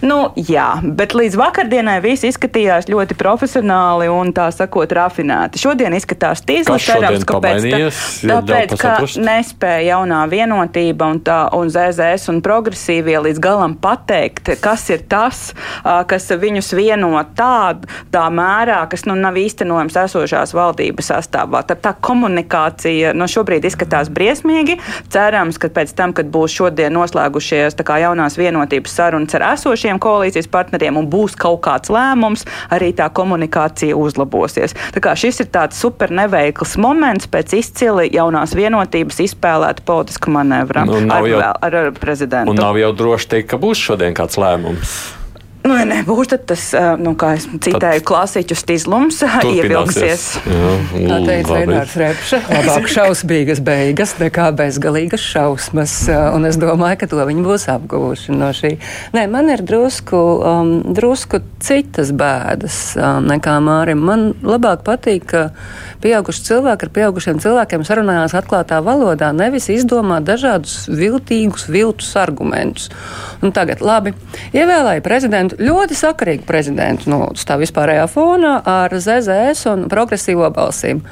nu, jā, bet līdz vakardienai viss izskatījās ļoti profesionāli un tā sakot, rafinēti. Šodien izskatās tīzli, cerams, kāpēc. Tā, tāpēc, ka nespēja jaunā vienotība un, tā, un ZZS un progresīvie līdz galam pateikt, kas ir tas, kas viņus vieno tādā tā mērā, kas nu, nav īstenojams esošās valdības sastāvā. Tad tā komunikācija situācija no šobrīd izskatās briesmīgi. Cerams, ka pēc tam, kad būs šodien noslēgušies jaunās vienotības sarunas ar esošiem koalīcijas partneriem un būs kaut kāds lēmums, arī tā komunikācija uzlabosies. Tā kā šis ir tāds super neveikls moments pēc izcili jaunās vienotības izspēlēta politiska manevra nu, ar, jau, ar, ar prezidentu. Un nav jau droši teikt, ka būs šodien kāds lēmums. Nu, ja nebūs, tad tas, nu, kā es citēju, klasiķus izlums ievilksies. Tā teica Reinārds Repše. Labāk šausmīgas beigas nekā bezgalīgas šausmas. Un es domāju, ka to viņi būs apguvuši no šī. Nē, man ir drusku, um, drusku citas bēdas um, nekā Mārim. Man labāk patīk, ka pieauguši cilvēki ar pieaugušiem cilvēkiem sarunājās atklātā valodā, nevis izdomā dažādus viltīgus, viltus argumentus. Un tagad, labi, ievēlēja prezidentu prezidentu, ļoti sakarīgu prezidentu, nu, tā vispārējā fonā ar ZZS un progresīvo balsīm.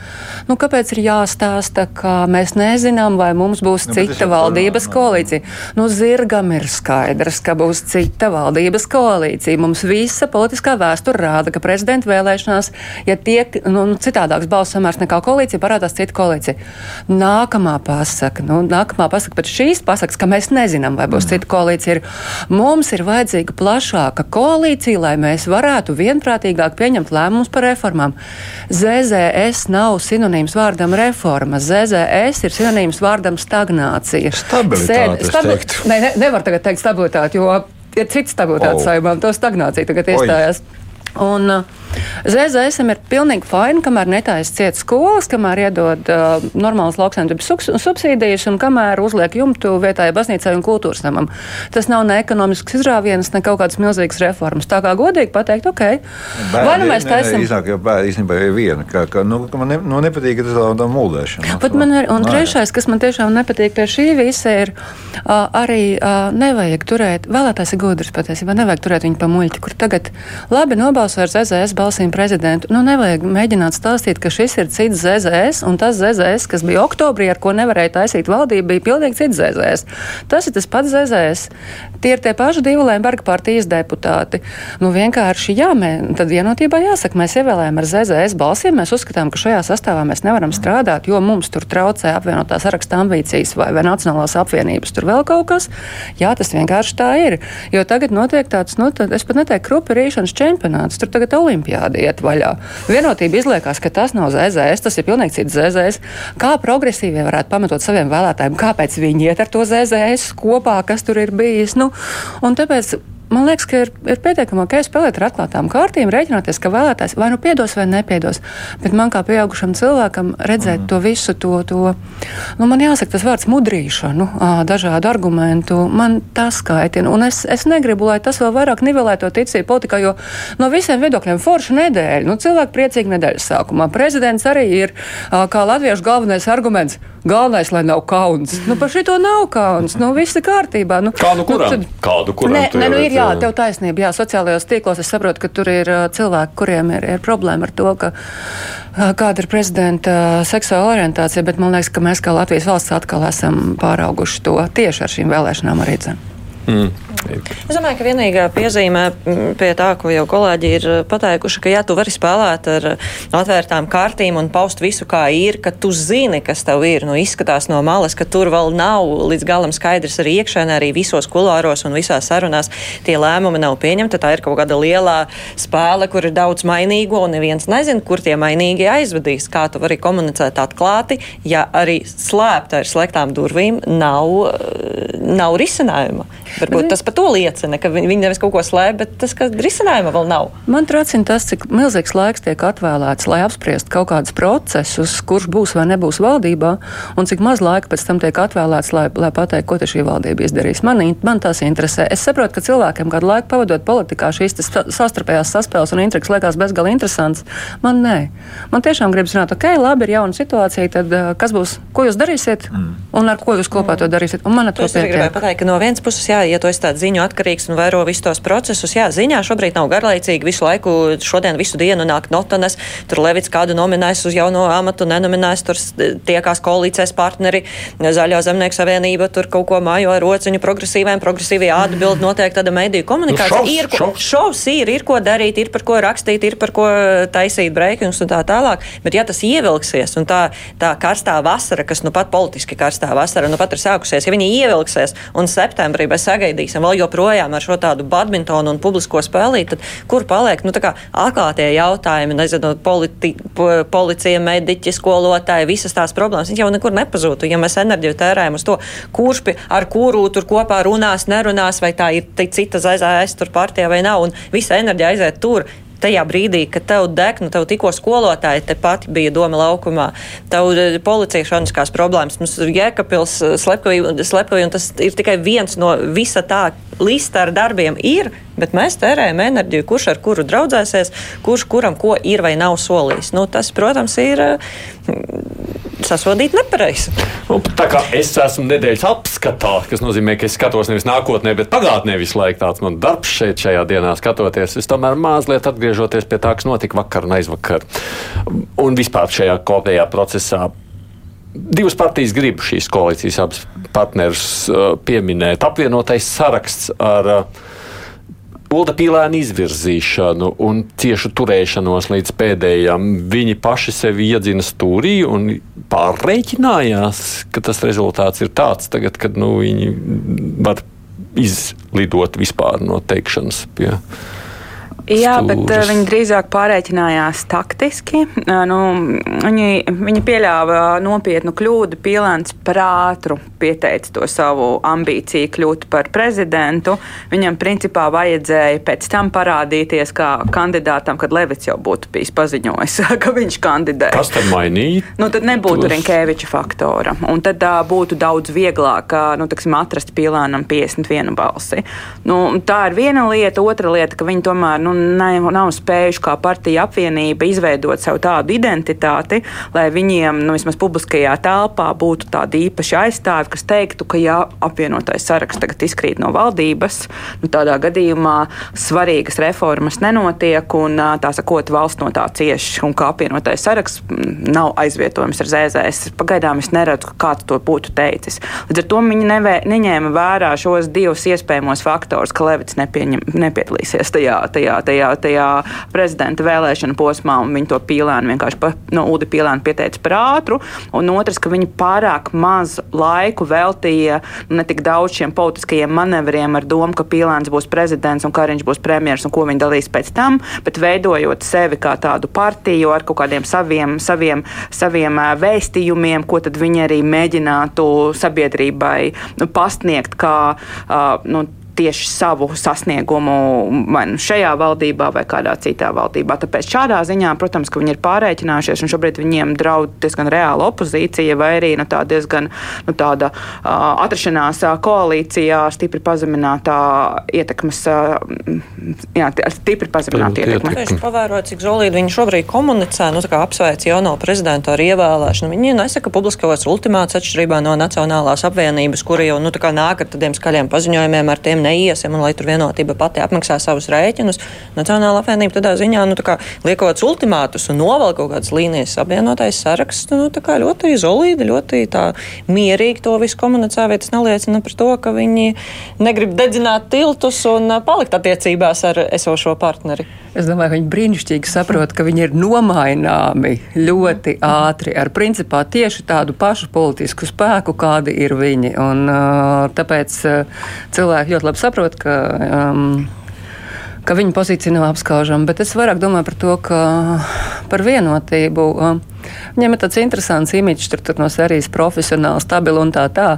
Nu, kāpēc ir jāstāsta, ka mēs nezinām, vai mums būs nu, cita valdības no, koalīcija? Nu, zirgam ir skaidrs, ka būs cita valdības koalīcija. Mums visa politiskā vēsture rāda, ka prezidenta vēlēšanās, ja tiek nu, nu citādāks balss samērs nekā koalīcija, parādās cita koalīcija. Nākamā pasaka, nu, nākamā pasaka pēc šīs pasakas, ka mēs nezinām, vai būs mm. cita koalīcija, ir mums ir vajadzīga plašāka koalīciju, lai mēs varētu vienprātīgāk pieņemt lēmumus par reformām. ZZS nav sinonīms vārdam reforma. ZZS ir sinonīms vārdam stagnācija. Stabilitāte. Sēd, stabi ne, ne, nevar tagad teikt stabilitāte, jo ir cits stabilitātes saimām. To stagnācija tagad iestājās. Un uh, ZZS ir pilnīgi fini, kamēr netaisa ciet skolas, kamēr iedod uh, normālas lauksaimniecības subsīdijas un kamēr uzliek jumtu vietējai baznīcai un kultūras namam. Tas nav ne ekonomisks izrāviens, ne kaut kādas milzīgas reformas. Tā kā godīgi pateikt, ok, bērni, vai nu mēs taisam. Īsāk jau bērni īstenībā ir viena, ka, ka nu, ka man ne, nu, nepatīk tas tā muldēšana. Pat man ir, un Nā, trešais, kas man tiešām nepatīk pie šī visa, ir uh, arī uh, nevajag turēt, vēlētājs ir gudrs patiesībā, nevajag turēt viņu pa muļķi, kur tagad labi nobalsoja ar ZZS balsīm prezidentu. Nu, nevajag mēģināt stāstīt, ka šis ir cits ZZS, un tas ZZS, kas bija oktobrī, ar ko nevarēja taisīt valdību, bija pilnīgi cits ZZS. Tas ir tas pats ZZS. Tie ir tie paši divi Lemberga partijas deputāti. Nu, vienkārši, jā, mē, tad vienotībā jāsaka, mēs ievēlējam ar ZZS balsīm, mēs uzskatām, ka šajā sastāvā mēs nevaram strādāt, jo mums tur traucē apvienotā saraksta ambīcijas vai, vai Nacionālās apvienības, tur vēl kaut kas. Jā, tas vienkārši tā ir. Jo tagad notiek tāds, nu, tad es pat neteiktu, kruperīšanas čempionāts. Tur tagad olimpiāda iet vaļā. Vienotība izliekās, ka tas nav ZZS, tas ir pilnīgi cits ZZS. Kā progresīvie varētu pamatot saviem vēlētājiem, kāpēc viņi iet ar to ZZS kopā, kas tur ir bijis. Nu, un tāpēc man liekas, ka ir, ir pietiekami ok spēlēt ar atklātām kārtīm, rēķināties, ka vēlētājs vai nu piedos vai nepiedos. Bet man kā pieaugušam cilvēkam redzēt mm. to visu, to, to nu, man jāsaka, tas vārds mudrīšanu, dažādu argumentu, man tas kaitina. Un es, es negribu, lai tas vēl vairāk nivelē to ticību politikā, jo no visiem viedokļiem forša nedēļa, nu, cilvēki priecīgi nedēļas sākumā. Prezidents arī ir kā latviešu galvenais arguments. Galvenais, lai nav kauns. Nu, par šito nav kauns. Nu, viss ir kārtībā. Nu, Kādu kuram? Nu, tad... Kādu kuram? Nē, nē, nu, ir jā, tev taisnība. Jā, sociālajos tīklos es saprotu, ka tur ir cilvēki, kuriem ir, ir problēma ar to, ka kāda ir prezidenta seksuāla orientācija, bet man liekas, ka mēs kā Latvijas valsts atkal esam pārauguši to tieši ar šīm vēlēšanām arī. Dzen. Mm. Es domāju, ka vienīgā piezīmē pie tā, ko jau kolēģi ir pateikuši, ka, ja tu vari spēlēt ar atvērtām kārtīm un paust visu, kā ir, ka tu zini, kas tev ir, nu, izskatās no malas, ka tur vēl nav līdz galam skaidrs arī iekšēnē, arī visos kulāros un visās sarunās tie lēmumi nav pieņemti. Tā ir kaut kāda lielā spēle, kur ir daudz mainīgo, un neviens nezina, kur tie mainīgi aizvedīs. Kā tu vari komunicēt atklāti, ja arī slēpta ar slēgtām durvīm nav, nav risinājuma. Varbūt tas par to liecina, ka viņi nevis kaut ko slēp, bet tas, ka risinājuma vēl nav. Man tracina tas, cik milzīgs laiks tiek atvēlēts, lai apspriestu kaut kādus procesus, kurš būs vai nebūs valdībā, un cik maz laika pēc tam tiek atvēlēts, lai, lai pateiktu, ko šī valdība izdarīs. Man, man tas interesē. Es saprotu, ka cilvēkiem kādu laiku pavadot politikā šīs sastarpējās saspēles un intrigas liekas bezgalīgi interesants. Man nē. Man tiešām gribas zināt, ok, labi, ir jauna situācija, tad kas būs, ko jūs darīsiet mm. un ar ko jūs kopā mm. to darīsiet. Un man ar to pietiek. Pateikt, ka no vienas puses, jā, ja tu esi tāds ziņu atkarīgs un vēro visus tos procesus, jā, ziņā šobrīd nav garlaicīgi. Visu laiku, šodien visu dienu nāk notanes, tur Levits kādu nominēs uz jauno amatu, nenominēs, tur tiekās koalīcijas partneri, Zaļo zemnieku savienība, tur kaut ko mājo ar rociņu progresīvēm, progresīvie atbild notiek tāda mediju komunikācija. Nu, šovs, ir, šovs. šovs ir, ir ko darīt, ir par ko rakstīt, ir par ko taisīt breikings un tā tālāk. Bet ja tas ievilksies un tā, tā karstā vasara, kas nu pat politiski karstā vasara, nu pat ir sākusies, ja viņi ievilksies un septembrī mēs sagaidīsim vēl joprojām ar šo tādu badmintonu un publisko spēlīti, tad kur paliek nu, atklātie jautājumi, nezinu, politi, policija, mediķi, skolotāji, visas tās problēmas. Viņas jau nekur nepazūtu, ja mēs enerģiju tērējam uz to, kurš pie, ar kuru tur kopā runās, nerunās, vai tā ir cita zaļā tur partija vai nav, un visa enerģija aiziet tur tajā brīdī, kad tev deg, nu tev tikko skolotāji te pati bija doma laukumā, tev eh, policija šādiskās problēmas, mums Jēkabils eh, slepkavī, un tas ir tikai viens no visa tā lista ar darbiem ir, bet mēs tērējam enerģiju, kurš ar kuru draudzēsies, kurš kuram ko ir vai nav solījis. Nu, tas, protams, ir mm, sasodīt nepareizi. Nu, tā kā es esmu nedēļas apskatā, kas nozīmē, ka es skatos nevis nākotnē, bet pagātnē visu laiku tāds man darbs šeit, šajā dienā skatoties. Es tomēr mazliet atgriežoties pie tā, kas notika vakar un aizvakar. Un vispār šajā kopējā procesā divas partijas grib šīs koalīcijas abas partnerus uh, pieminēt. Apvienotais saraksts ar uh, Ulda pīlēna izvirzīšanu un ciešu turēšanos līdz pēdējām. Viņi paši sevi iedzina stūrī un pārreikinājās, ka tas rezultāts ir tāds, tagad, kad nu, viņi var izlidot vispār no teikšanas pie. Jā, stūris. bet uh, viņi drīzāk pārreikinājās taktiski. Uh, nu, viņi, viņi pieļāva nopietnu kļūdu. Pīlēns par ātru pieteica to savu ambīciju kļūt par prezidentu. Viņam principā vajadzēja pēc tam parādīties kā kandidātam, kad Levits jau būtu bijis paziņojis, ka viņš kandidē. Kas tad mainīja? Nu, tad nebūtu tos... Rinkēviča faktora. Un tad uh, būtu daudz vieglāk nu, taksim, atrast pīlēnam 51 balsi. Nu, tā ir viena lieta. Otra lieta, ka viņi tomēr nu, nav, nav spējuši kā partija apvienība izveidot sev tādu identitāti, lai viņiem nu, vismaz publiskajā telpā būtu tādi īpaši aizstāvi, kas teiktu, ka ja apvienotais saraksts tagad izkrīt no valdības, nu, tādā gadījumā svarīgas reformas nenotiek un tā sakot, valsts no tā cieš un kā apvienotais saraksts nav aizvietojums ar ZZS. Pagaidām es neredzu, kāds to būtu teicis. Līdz ar to viņi nevē, neņēma vērā šos divus iespējamos faktorus, ka Levits nepieņem, nepiedalīsies tajā, tajā, tajā, tajā prezidenta vēlēšana posmā, un viņi to pīlēnu vienkārši pa, no Udi pīlēnu pieteica par ātru, un otrs, ka viņi pārāk maz laiku veltīja nu, ne tik daudz šiem politiskajiem manevriem ar domu, ka pīlēns būs prezidents un Kariņš būs premjers un ko viņi dalīs pēc tam, bet veidojot sevi kā tādu partiju ar kaut kādiem saviem, saviem, saviem vēstījumiem, ko tad viņi arī mēģinātu sabiedrībai nu, pasniegt kā nu, tieši savu sasniegumu vai nu šajā valdībā vai kādā citā valdībā. Tāpēc šādā ziņā, protams, ka viņi ir pārreikinājušies un šobrīd viņiem draud diezgan reāla opozīcija vai arī nu, tā diezgan nu, tāda uh, atrašanās koalīcijā stipri pazeminātā ietekmes, uh, jā, stipri pazemināta ietekme. Tieši pavērot, cik zolīdi viņi šobrīd komunicē, nu tā kā apsveic jauno prezidentu ar ievēlēšanu. Viņi nesaka publiskos ultimāts atšķirībā no Nacionālās apvienības, kuri jau nu, nāk ar tādiem skaļiem paziņojumiem, ar tiem neiesim un lai tur vienotība pati apmaksā savus rēķinus. Nacionāla apvienība tādā ziņā, nu, tā liekot ultimātus un novelk kaut kādas līnijas apvienotais saraksts, nu, ļoti izolīdi, ļoti mierīgi to visu komunicē, tas neliecina par to, ka viņi negrib dedzināt tiltus un palikt attiecībās ar esošo partneri. Es domāju, ka viņi brīnišķīgi saprot, ka viņi ir nomaināmi ļoti ātri ar principā tieši tādu pašu politisku spēku, kādi ir viņi. Un, tāpēc cilvēki ļoti labi saprot, ka. Um, ka viņa pozīcija nav apskaužama, bet es vairāk domāju par to, ka par vienotību. Uh, Viņiem ir tāds interesants imidžs, tur, tur no serijas profesionāli, stabili un tā tā.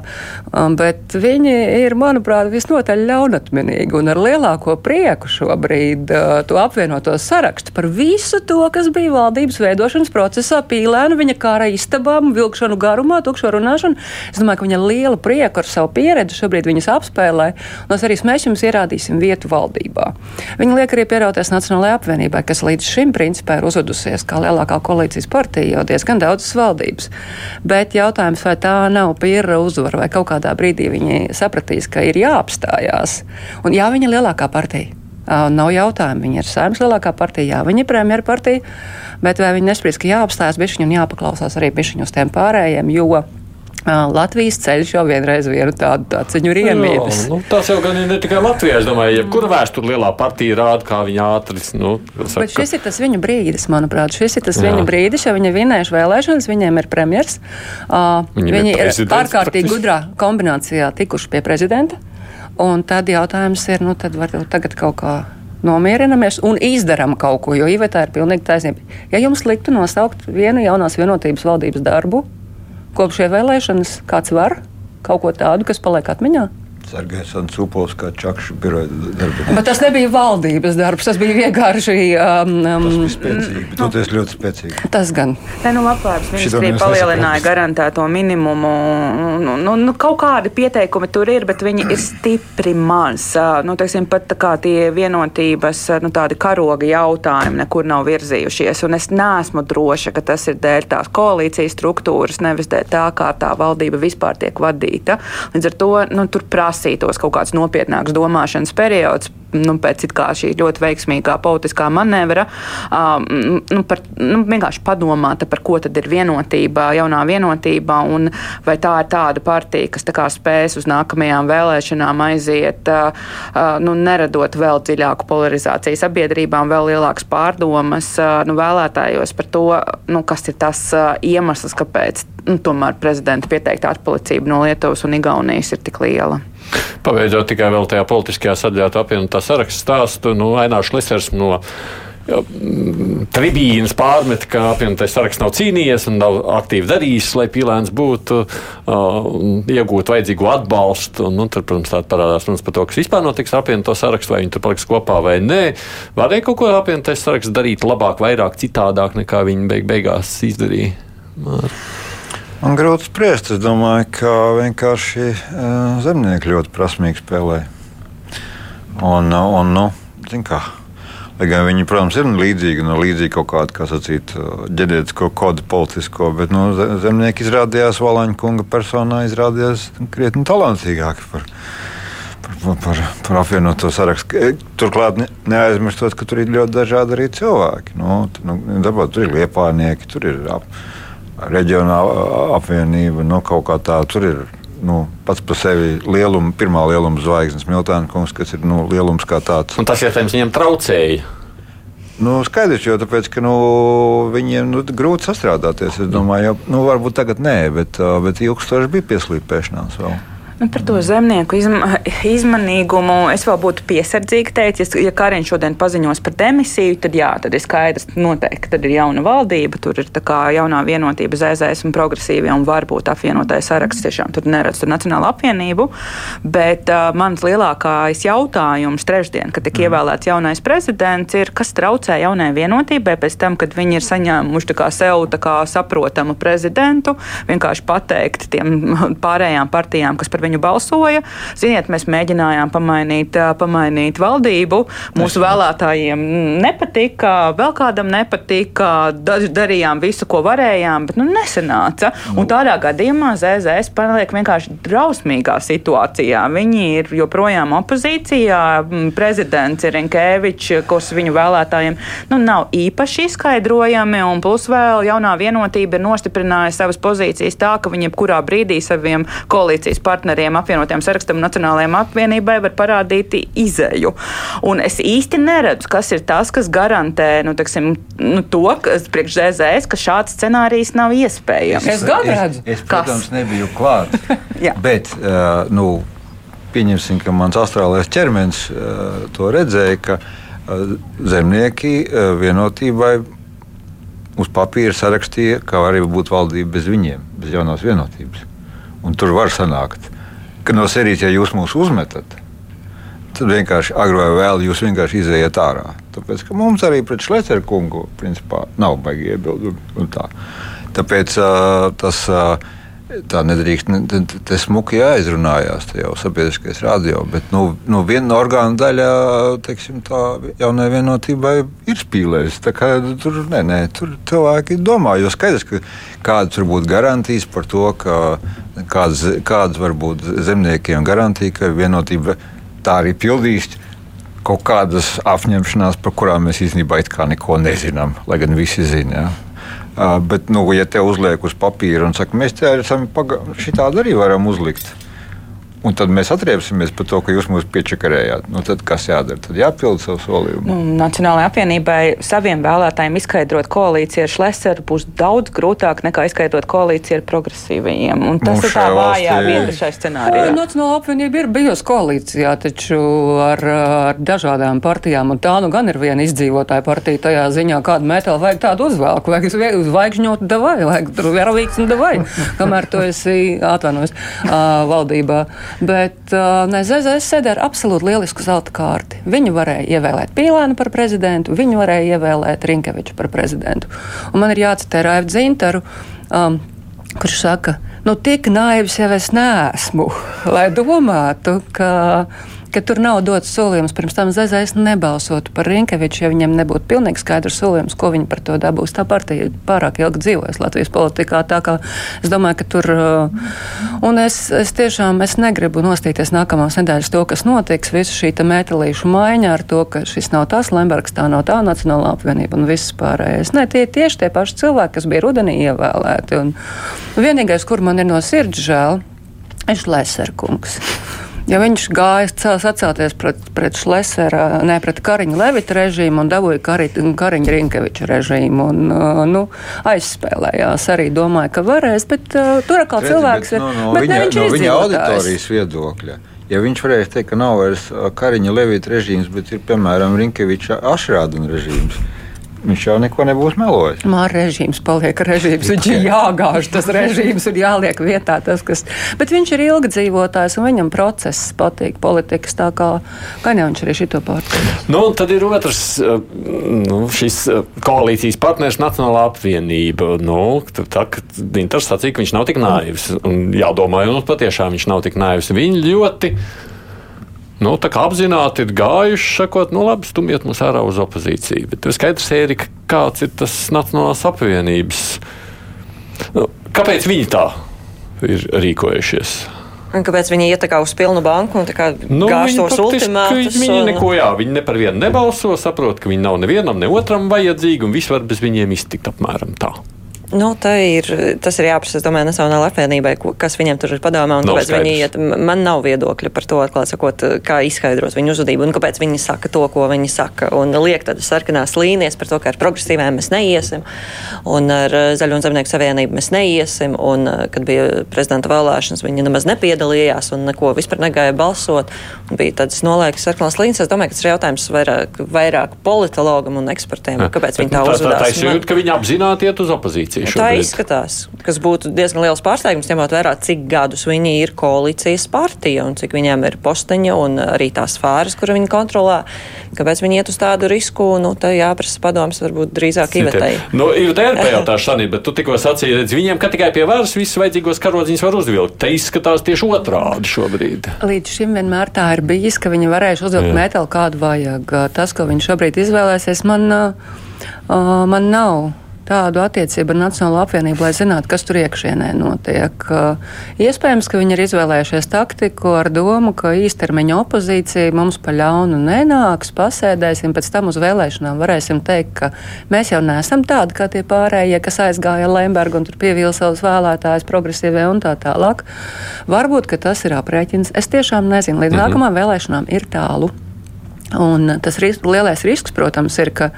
Um, bet viņi ir, manuprāt, visnotaļ ļaunatminīgi un ar lielāko prieku šobrīd uh, to apvienoto sarakstu par visu to, kas bija valdības veidošanas procesā, pīlēnu, viņa kara istabām, vilkšanu garumā, tukšo runāšanu. Es domāju, ka viņa liela prieka ar savu pieredzi šobrīd viņas apspēlē. Un arī mēs jums ierādīsim vietu valdībā. Viņa liek arī pierauties Nacionālajai apvienībai, kas līdz šim principā ir uzvedusies kā lielākā koalīcijas partija jau diezgan daudzas valdības. Bet jautājums, vai tā nav pierra uzvara, vai kaut kādā brīdī viņi sapratīs, ka ir jāapstājās. Un jā, viņa ir lielākā partija. Nav jautājumu. Viņa ir saimnes lielākā partija, jā, viņa ir premjera partija, bet vai viņi nespriež, ka jāapstājas bišķiņu un jāpaklausās arī bišķiņu uz tiem pārējiem, jo Latvijas ceļš jau vienreiz vienu tādu tāciņu ir iemīlis. Nu, tas jau gan ir ne tikai Latvijā, es domāju, jebkura vēsture lielā partija rāda, kā viņa ātri. Nu, saka, Bet šis ir tas viņa brīdis, manuprāt. Šis ir tas jā. viņa brīdis, ja viņi vinējuši vēlēšanas, viņiem ir premjers. Uh, viņi, viņi ir, ārkārtīgi gudrā kombinācijā tikuši pie prezidenta. Un tad jautājums ir, nu tad var tagad kaut kā nomierinamies un izdarām kaut ko, jo Iveta ir pilnīgi taisnība. Ja jums liktu nosaukt vienu jaunās vienotības valdības darbu, kopš ievēlēšanas kāds var kaut ko tādu, kas paliek atmiņā? Sergejs Ansupovs kā čakšu biroja darbinieks. Bet tas nebija valdības darbs, tas bija vienkārši. Um, um, tas bija spēcīgi, bet toties ļoti spēcīgi. Tas gan. Te nu labklājības ministrija palielināja garantēto minimumu. Nu, nu, nu, kaut kādi pieteikumi tur ir, bet viņi ir stipri maz. Nu, teiksim, pat tā kā tie vienotības, nu, tādi karoga jautājumi nekur nav virzījušies. Un es neesmu droša, ka tas ir dēļ tās koalīcijas struktūras, nevis dēļ tā, kā tā valdība vispār tiek vadīta. Līdz ar to nu, tur prasa prasītos kaut kāds nopietnāks domāšanas periods, nu, pēc šī ļoti veiksmīgā politiskā manevra, nu, par, nu, vienkārši padomāt, par ko tad ir vienotība, jaunā vienotība, un vai tā ir tāda partija, kas tā spēs uz nākamajām vēlēšanām aiziet, nu, neradot vēl dziļāku polarizāciju sabiedrībām, vēl lielākas pārdomas nu, vēlētājos par to, nu, kas ir tas iemesls, kāpēc nu, tomēr prezidenta pieteiktā atpalicība no Lietuvas un Igaunijas ir tik liela. Pabeidzot tikai vēl tajā politiskajā sadaļā apvienotā saraksta stāstu, nu, Ainārs Lisers no mm, tribīnas pārmet, ka apvienotais saraksts nav cīnījies un nav aktīvi darījis, lai pīlēns būtu, uh, iegūtu vajadzīgo atbalstu. Un, un tad, protams, tāda parādās runas par to, kas vispār notiks ar apvienoto sarakstu, vai viņi tur paliks kopā vai nē. Varēja kaut ko apvienotais saraksts darīt labāk, vairāk, citādāk nekā viņi beig beigās izdarīja. Mār. Man grūti spriest. Es domāju, ka vienkārši zemnieki ļoti prasmīgi spēlē. Un, un nu, kā, Lai gan viņi, protams, ir līdzīgi, no līdzīgi kaut kāda, kā sacīt, ģenētisko kodu politisko, bet nu, zemnieki izrādījās Valaņa kunga personā, izrādījās krietni talantīgāki par, par, par, par apvienoto sarakstu. Turklāt ne, neaizmirstot, ka tur ir ļoti dažādi arī cilvēki. Nu, nu, dabā, tur ir liepānieki, tur ir ap, reģionāla apvienība, nu, kaut kā tā, tur ir nu, pats par sevi lieluma, pirmā lieluma zvaigznes, Miltāna kungs, kas ir nu, lielums kā tāds. Un tas, iespējams, viņam traucēja. Nu, skaidrs, jo tāpēc, ka, nu, viņiem nu, grūti sastrādāties. Es domāju, ka nu, varbūt tagad nē, bet, bet ilgstoši bija pieslīpēšanās vēl. Nu, par to zemnieku izma izmanīgumu es vēl būtu piesardzīga teikt, ja, Kariņš šodien paziņos par demisiju, tad jā, tad ir skaidrs, noteikti, tad ir jauna valdība, tur ir jaunā vienotība ZZS un progresīvie un varbūt apvienotais saraksts. Tiešām tur neredz tur Nacionālu apvienību, bet uh, mans lielākais jautājums trešdien, kad tika mm. ievēlēts jaunais prezidents, ir, kas traucē jaunai vienotībai pēc tam, kad viņi ir saņēmuši kā sev kā saprotamu prezidentu, vienkārši pateikt tiem pārējām partijām, kas par viņu balsoja. Ziniet, mēs mēģinājām pamainīt, pamainīt valdību. Mūsu vēlētājiem nepatika, vēl kādam nepatika, darījām visu, ko varējām, bet nu, nesanāca. Un tādā gadījumā ZZS paliek vienkārši drausmīgā situācijā. Viņi ir joprojām opozīcijā. Prezidents ir Rinkēvičs, kas viņu vēlētājiem nu, nav īpaši izskaidrojami, un plus vēl jaunā vienotība ir nostiprinājusi savas pozīcijas tā, ka viņi jebkurā brīdī saviem koalīcijas partneriem partneriem, apvienotiem sarakstam un Nacionālajiem apvienībai var parādīt izēju. Un es īsti neredzu, kas ir tas, kas garantē nu, teksim, nu, to, kas priekš ZZS, ka šāds scenārijs nav iespējams. Es gan redzu. Es, es, protams, kas? nebiju klāt. bet, uh, nu, pieņemsim, ka mans astrālais ķermenis uh, to redzēja, ka uh, zemnieki uh, vienotībai uz papīra sarakstīja, ka var arī būt valdība bez viņiem, bez jaunās vienotības. Un tur var sanākt ka no serijas, ja jūs mūs uzmetat, tad vienkārši agrāk vai vēl jūs vienkārši iziet ārā. Tāpēc mums arī pret Šlēceru kungu principā, nav baigi iebildumi. Tā. Tāpēc uh, tas. Uh, Tā nedrīkst, te smuki jāizrunājās, jau sabiedriskais radio, bet nu, nu viena orgāna daļa, teiksim, tā jaunai vienotībai ir spīlējusi. Tur, nē, nē, tur cilvēki domā, jo skaidrs, ka kādas var būt garantijas par to, ka kādas, kādas var būt zemniekiem garantija, ka vienotība tā arī pildīs kaut kādas apņemšanās, par kurām mēs īstenībā neko nezinām, lai gan visi zina. Ja? Uh, bet, nu, ja te uzliek uz papīra un saka, mēs te esam šādi arī varam uzlikt, Un tad mēs atriepsimies par to, ka jūs mūs piečakarējāt. Nu, tad kas jādara? Tad jāpild savu solījumu. Nu, Nacionālajai apvienībai saviem vēlētājiem izskaidrot koalīciju ar Šleseru būs daudz grūtāk nekā izskaidrot koalīciju ar progresīvajiem. Un tas Mums ir tā vājā vieta šai scenārijā. Nacionāla apvienība ir bijusi koalīcijā, taču ar, ar dažādām partijām. Un tā nu gan ir viena izdzīvotāja partija tajā ziņā, kādu metālu vajag tādu uzvelku. Vajag zvaigžņot davai, vajag tur veravīgs un davai, kamēr tu esi atvainojis valdībā. Bet uh, ZZS sēdē ar absolūti lielisku zelta kārti. Viņu varēja ievēlēt Pīlānu par prezidentu, viņu varēja ievēlēt Rinkeviču par prezidentu. Un man ir jācitē Raivu Dzintaru. Um, kurš saka, nu, tik naivs jau es neesmu, lai domātu, ka ka tur nav dots solījums. Pirms tam Zezais nebalsotu par Rinkeviču, ja viņam nebūtu pilnīgi skaidrs solījums, ko viņi par to dabūs. Tā partija pārāk ilgi dzīvojas Latvijas politikā. Tā kā es domāju, ka tur. Uh, un es, es tiešām es negribu nostīties nākamās nedēļas to, kas notiks. Visu šī metālīšu maiņa ar to, ka šis nav tas Lembergs, tā nav tā Nacionālā apvienība un viss pārējais. Nē, tie ir tieši tie paši cilvēki, kas bija rudenī ievēlēti. Un vienīgais, kur man ir no sirds žēl, ir Leserkungs. Ja viņš gāja sacēlties pret, pret Šlesera, ne pret Kariņa Levita režīmu un dabūja Kari, Kariņa Rinkeviča režīmu un uh, nu, aizspēlējās, arī domāja, ka varēs, bet uh, tur atkal cilvēks ir. No, no, bet viņa, ne, no viņa auditorijas viedokļa. Ja viņš varēja teikt, ka nav vairs Kariņa Levita režīms, bet ir piemēram Rinkeviča Ašrādena režīms, Viņš jau neko nebūs melojis. Māra režīms paliek režīms. Viņš ir jāgāž tas režīms un jāliek vietā tas, kas. Bet viņš ir ilgadzīvotājs un viņam process patīk politikas tā kā viņš arī šito pārtīk. Nu, tad ir otrs nu, šis koalīcijas partners Nacionālā apvienība. Nu, tā, Dintars sacīja, ka viņš nav tik naivs. Un jādomā, un patiešām viņš nav tik naivs. Viņi ļoti nu, apzināti ir gājuši, sakot, nu, labi, stumiet mūs ārā uz opozīciju. Bet ir skaidrs, Ērika, kāds ir tas Nacionālās apvienības. Nu, kāpēc viņi tā ir rīkojušies? Un kāpēc viņi iet uz pilnu banku un nu, gāž tos ultimātus? Viņi un... neko, jā, viņi ne par vienu nebalso, saprot, ka viņi nav nevienam, ne otram vajadzīgi, un viss var bez viņiem iztikt apmēram tā. Nu, ir, tas ir jāprasa, es domāju, Nacionālajai apvienībai, kas viņam tur ir padomā. Un kāpēc viņi iet, man nav viedokļa par to, atklāt sakot, kā izskaidrot viņu uzvedību un kāpēc viņi saka to, ko viņi saka. Un liek tādas sarkanās līnijas par to, ka ar progresīviem mēs neiesim un ar eh, Zaļo un Zemnieku savienību mēs neiesim. Un, eh, kad bija prezidenta vēlēšanas, viņi nemaz nepiedalījās un neko vispār negāja balsot. Bija tādas nolaikas sarkanās līnijas. Es domāju, ka tas ir jautājums vairāk, vairāk politologam un ekspertiem. Kāpēc viņi tā uzvedās? Tā, tā, tā, tā, ka viņi apzināti iet uz opozīciju koalīcija. Šobrīd. Tā izskatās, kas būtu diezgan liels pārsteigums, ņemot vērā, cik gadus viņi ir koalīcijas partija un cik viņiem ir posteņa un arī tās fāras, kuru viņi kontrolē. Kāpēc viņi iet uz tādu risku? Nu, tā jāprasa padoms, varbūt drīzāk Ivetei. Nu, Ivetei ir pajautāšu šanī, bet tu tikko sacīji, redz, viņiem, ka tikai pie varas visus vajadzīgos karodziņus var uzvilkt. Te izskatās tieši otrādi šobrīd. Līdz šim vienmēr tā ir bijis, ka viņi varēs uzvilkt metelu kādu vajag. Tas, ko viņi šobrīd izvēlēsies, man, uh, man nav tādu attiecību ar Nacionālo apvienību, lai zinātu, kas tur iekšienē notiek. Iespējams, ka viņi ir izvēlējušies taktiku ar domu, ka īstermiņa opozīcija mums pa ļaunu nenāks, pasēdēsim, pēc tam uz vēlēšanām varēsim teikt, ka mēs jau neesam tādi kā tie pārējie, kas aizgāja Lembergu un tur pievīla savus vēlētājus progresīvie un tā tālāk. Varbūt, ka tas ir aprēķins. Es tiešām nezinu, līdz -hmm. nākamajām vēlēšanām ir tālu. Un tas ris lielais risks, protams, ir, ka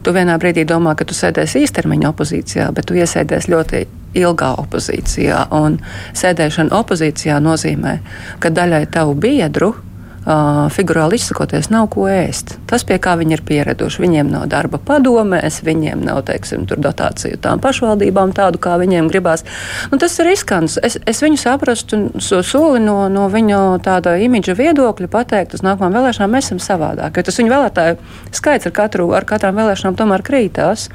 Tu vienā brīdī domā, ka tu sēdēsi īstermiņa opozīcijā, bet tu iesēdies ļoti ilgā opozīcijā. Un sēdēšana opozīcijā nozīmē, ka daļai tavu biedru Uh, figurāli izsakoties, nav ko ēst. Tas, pie kā viņi ir pieraduši, viņiem nav darba padomēs, viņiem nav, teiksim, dotāciju tām pašvaldībām tādu, kā viņiem gribās. Nu, tas ir riskants. Es, es viņu saprastu so soli no, no viņu tāda imidža viedokļa pateikt uz nākamajām vēlēšanām, mēs esam savādāk. Jo tas viņu vēlētāju skaits ar, katru, ar katrām vēlēšanām tomēr krītās.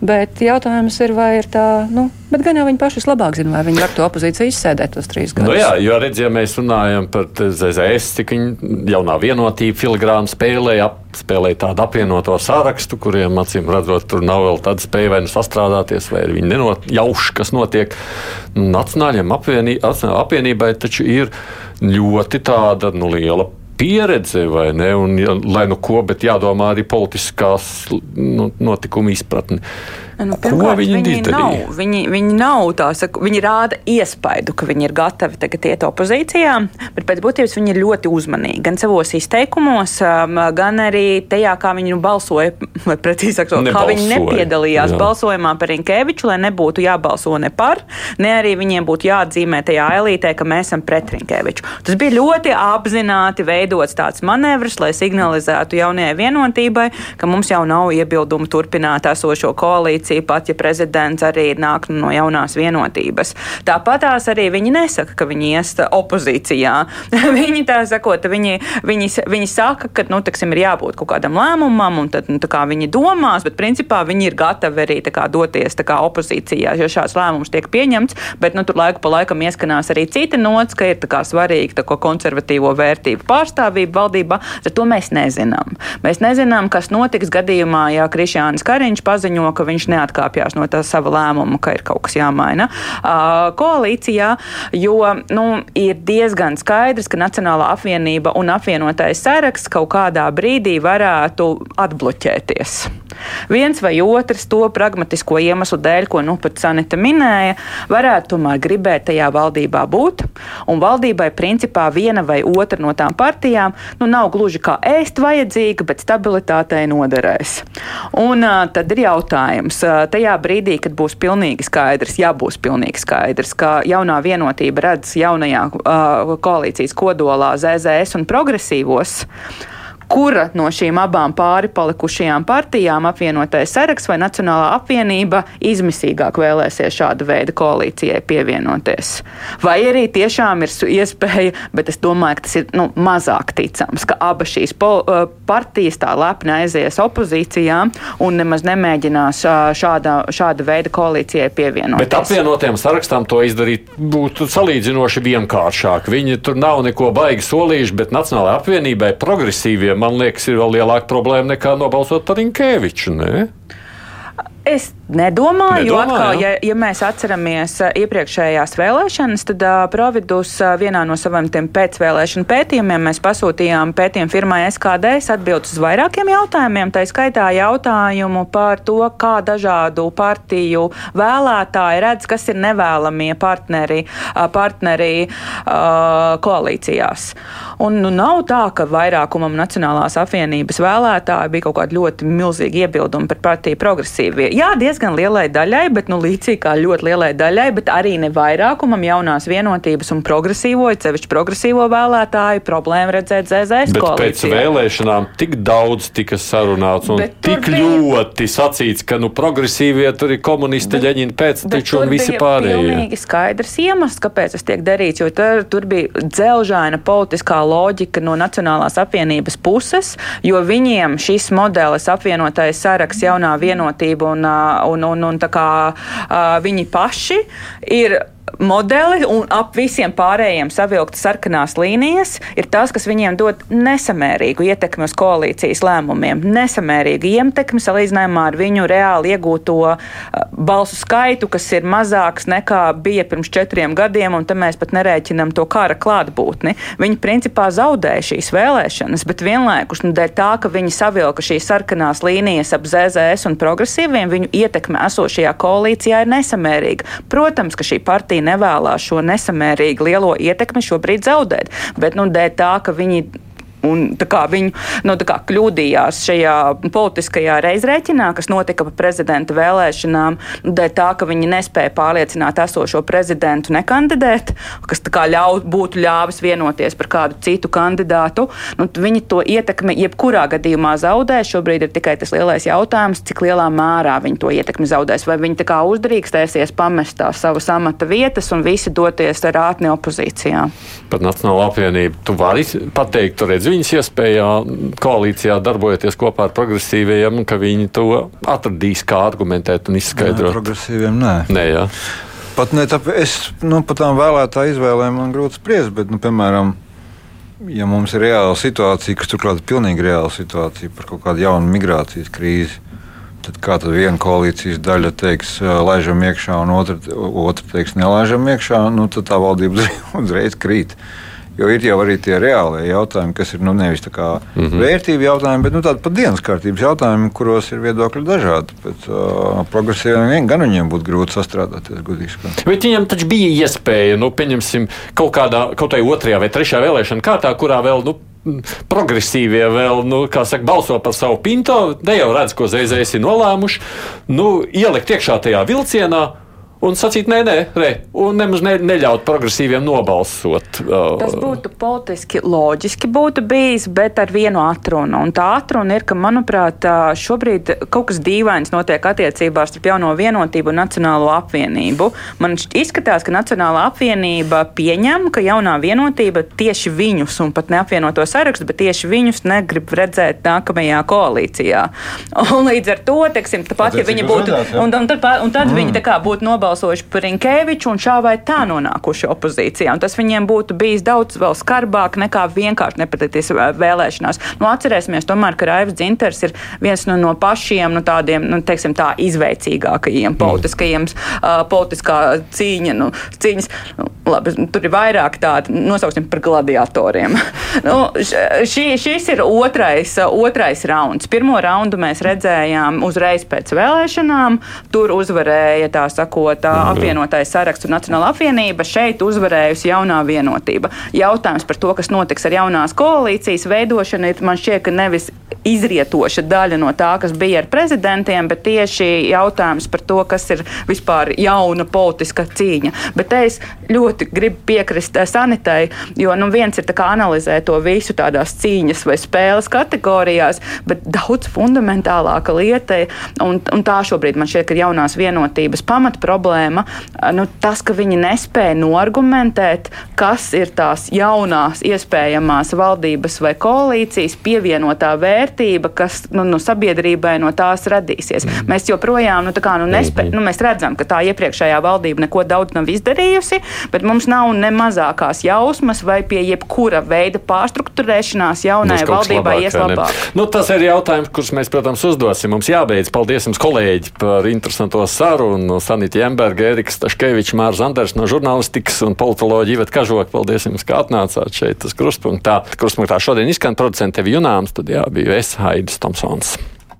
Bet jautājums ir, vai ir tā, nu, bet gan jau viņi paši labāk zina, vai viņi var to opozīciju izsēdēt tos trīs gadus. Nu jā, jo redziet, ja mēs runājam par ZZS, cik viņa jaunā vienotība filigrāna spēlēja, spēlēja tādu apvienoto sārakstu, kuriem, acīm redzot, tur nav vēl tāda spēja vai nu sastrādāties, vai viņi nenojauš, kas notiek. Nacionālajiem apvienī, apvienībai taču ir ļoti tāda nu, liela pieredze, vai ne? Un, lai nu ko, bet jādomā arī politiskās nu, notikuma izpratne. Nu, pirmkārt, Ko viņi, viņi? Nav, viņi, viņi nav tā, saka, viņi rāda iespaidu, ka viņi ir gatavi tagad iet opozīcijā, bet pēc būtības viņi ir ļoti uzmanīgi gan savos izteikumos, um, gan arī tajā, kā viņi nu balsoja, vai precīzāk, kā viņi nepiedalījās jā. balsojumā par Rinkēviču, lai nebūtu jābalso ne par, ne arī viņiem būtu jāatzīmē tajā elītē, ka mēs esam pret Rinkēviču. Tas bija ļoti apzināti veidots tāds manevrs, lai signalizētu jaunajai vienotībai, ka mums jau nav iebildumu turpināt esošo koalīciju koalīcija, pat ja prezidents arī nāk no jaunās vienotības. Tāpat tās arī viņi nesaka, ka viņi iest opozīcijā. viņi tā sakot, viņi, viņi, viņi saka, ka, nu, teksim, ir jābūt kaut kādam lēmumam, un tad, nu, kā viņi domās, bet principā viņi ir gatavi arī kā, doties kā, opozīcijā, ja šāds lēmums tiek pieņemts, bet nu, tur laiku pa laikam ieskanās arī citi nots, ka ir kā, svarīgi tā, konservatīvo vērtību pārstāvība valdībā, tad to mēs nezinām. Mēs nezinām, kas notiks gadījumā, ja Krišjānis Kariņš paziņo, ka viņš ne neatkāpjas no tā sava lēmuma, ka ir kaut kas jāmaina uh, koalīcijā, jo nu, ir diezgan skaidrs, ka Nacionālā apvienība un apvienotais saraksts kaut kādā brīdī varētu atbloķēties. Viens vai otrs to pragmatisko iemeslu dēļ, ko nu pat Sanita minēja, varētu tomēr gribēt tajā valdībā būt. Un valdībai principā viena vai otra no tām partijām nu, nav gluži kā ēst vajadzīga, bet stabilitātei noderēs. Un uh, tad ir jautājums, tajā brīdī, kad būs pilnīgi skaidrs, ja būs pilnīgi skaidrs, ka jaunā vienotība redz jaunajā uh, koalīcijas kodolā ZZS un progresīvos, kura no šīm abām pāri palikušajām partijām, apvienotais saraksts vai Nacionālā apvienība, izmisīgāk vēlēsies šāda veida koalīcijai pievienoties. Vai arī tiešām ir iespēja, bet es domāju, ka tas ir nu, mazāk ticams, ka abas šīs partijas tā lepni aizies opozīcijā un nemaz nemēģinās šāda, šāda veida koalīcijai pievienoties. Bet apvienotiem sarakstām to izdarīt būtu salīdzinoši vienkāršāk. Viņi tur nav neko baigi solījuši, bet Nacionālajai apvienībai progresīviem, man liekas, ir vēl lielāka problēma nekā nobalsot par Inkēviču. Ne? Es nedomāju, jo atkal, ja, ja mēs atceramies uh, iepriekšējās vēlēšanas, tad uh, Providus uh, vienā no saviem pēcvēlēšanu pētījumiem mēs pasūtījām pētījumu firmai SKDS atbildes uz vairākiem jautājumiem. Tā skaitā jautājumu par to, kā dažādu partiju vēlētāji redz, kas ir nevēlamie partneri, uh, partneri uh, koalīcijās. Un nu, nav tā, ka vairākumam Nacionālās apvienības vēlētāji bija kaut kādi ļoti milzīgi iebildumi par partiju progresīvie jā, diezgan lielai daļai, bet nu, līdzīgi kā ļoti lielai daļai, bet arī ne vairākumam jaunās vienotības un progresīvo, cevišķi progresīvo vēlētāju problēmu redzēt ZZS bet koalīcijā. Pēc vēlēšanām tik daudz tika sarunāts un bet tik bija... ļoti sacīts, ka nu, progresīvie tur ir komunisti, ģeņini pēcteči un visi pārējie. Tas bija skaidrs iemesls, kāpēc tas tiek darīts, jo tur, tur bija dzelžaina politiskā loģika no Nacionālās apvienības puses, jo viņiem šis modelis apvienotais saraksts jaunā vienotība un un, un, un kā viņi paši ir modeli un ap visiem pārējiem savilktas sarkanās līnijas ir tas, kas viņiem dod nesamērīgu ietekmi uz koalīcijas lēmumiem. Nesamērīgu ietekmi salīdzinājumā ar viņu reāli iegūto uh, balsu skaitu, kas ir mazāks nekā bija pirms četriem gadiem, un tam mēs pat nerēķinam to kara klātbūtni. Viņi principā zaudēja šīs vēlēšanas, bet vienlaikus nu, dēļ tā, ka viņi savilka šīs sarkanās līnijas ap ZZS un progresīviem, viņu ietekme esošajā koalīcijā ir nesamērīga. Protams, ka šī partija nevēlas šo nesamērīgi lielo ietekmi šobrīd zaudēt. Bet nu, dēļ tā, ka viņi Un, viņu nu, kļūdījās šajā politiskajā reizrēķinā, kas notika pa prezidenta vēlēšanām, dēļ tā, ka viņi nespēja pārliecināt esošo prezidentu nekandidēt, kas ļau, būtu ļāvis vienoties par kādu citu kandidātu. Nu, viņi to ietekmi jebkurā gadījumā zaudē. Šobrīd ir tikai tas lielais jautājums, cik lielā mērā viņi to ietekmi zaudēs. Vai viņi tā kā uzdrīkstēsies pamest tās savas amata vietas un visi doties ar ātni opozīcijā. Pat Nacionāla apvienība, tu vari pateikt, tu redzi viņas iespējā koalīcijā darbojoties kopā ar progresīviem, ka viņi to atradīs, kā argumentēt un izskaidrot. Nē, progresīviem nē. nē jā. Pat ne tāpēc, es nu, par tām vēlētāju izvēlēm man grūti spriest, bet, nu, piemēram, ja mums ir reāla situācija, kas turklāt ir pilnīgi reāla situācija par kaut kādu jaunu migrācijas krīzi, tad kā tad viena koalīcijas daļa teiks, laižam iekšā, un otra, otra teiks, nelaižam iekšā, nu, tad tā valdība uzreiz krīt. Jo ir jau arī tie reālie jautājumi, kas ir nu, nevis mm -hmm. vērtību jautājumi, bet nu, tādi pat dienas kārtības jautājumi, kuros ir viedokļi dažādi. Pēc uh, progresīviem gan viņiem būtu grūti sastrādāties. Bet viņiem taču bija iespēja, nu, pieņemsim, kaut kādā, kaut kādā otrajā vai trešajā vēlēšana kārtā, kurā vēl. Nu, progresīvie vēl, nu, kā saka, balso par savu pinto, ne jau redz, ko zēzēs ir nolēmuši, nu, ielikt iekšā tajā vilcienā un sacīt, nē, nē, nē un nemaz ne, neļaut progresīviem nobalsot. Tas būtu politiski loģiski būtu bijis, bet ar vienu atrunu. Un tā atruna ir, ka, manuprāt, šobrīd kaut kas dīvains notiek attiecībās starp jauno vienotību un Nacionālo apvienību. Man izskatās, ka Nacionālā apvienība pieņem, ka jaunā vienotība tieši viņus, un pat neapvienoto sarakstu, bet tieši viņus negrib redzēt nākamajā koalīcijā. Un līdz ar to, teiksim, tāpat, ja viņi būtu, un, un, tad, un tad mm. viņi tā kā būtu nobalsojuši nobalsojuši par Rinkēviču un šā vai tā nonākuši opozīcijā. Un tas viņiem būtu bijis daudz vēl skarbāk nekā vienkārši nepatīties vēlēšanās. Nu, atcerēsimies tomēr, ka Raivs Dzinters ir viens no, no pašiem nu, tādiem, nu, teiksim tā, izveicīgākajiem mm. politiskajiem, uh, politiskā cīņa, nu, cīņas. Nu, labi, tur ir vairāk tādi, nosauksim par gladiatoriem. nu, šī, šis ir otrais, otrais rauns. Pirmo raundu mēs redzējām uzreiz pēc vēlēšanām. Tur uzvarēja tā sakot vienotā apvienotais saraksts un Nacionāla apvienība, šeit uzvarējusi jaunā vienotība. Jautājums par to, kas notiks ar jaunās koalīcijas veidošanu, ir man šķiet, ka nevis izrietoša daļa no tā, kas bija ar prezidentiem, bet tieši jautājums par to, kas ir vispār jauna politiska cīņa. Bet es ļoti gribu piekrist Sanitai, jo nu, viens ir analizēt to visu tādās cīņas vai spēles kategorijās, bet daudz fundamentālāka lieta, un, un tā šobrīd man šķiet, ka jaunās vienotības pamat problēma, eh, nu, tas, ka viņi nespēja noargumentēt, kas ir tās jaunās iespējamās valdības vai koalīcijas pievienotā vērtība, kas nu, no sabiedrībai no tās radīsies. Mm. Mēs joprojām nu, kā, nu, nespēj, -hmm. nu, mēs redzam, ka tā iepriekšējā valdība neko daudz nav izdarījusi, bet mums nav ne mazākās jausmas vai pie jebkura veida pārstruktūrēšanās jaunai valdībai ies labāk. Nu, tas ir jautājums, kurus mēs, protams, uzdosim. Mums jābeidz. Paldies jums, kolēģi, par interesanto sarunu. Sanita Jemberga, Eriks Taškevičs, Mārs Anders no žurnālistikas un politoloģija Ivet Kažoka. Paldies jums, ka atnācāt šeit uz krustpunktā. Krustpunktā šodien izskan producente Vijunāms, tad jā, biju es, Haidis Tomsons.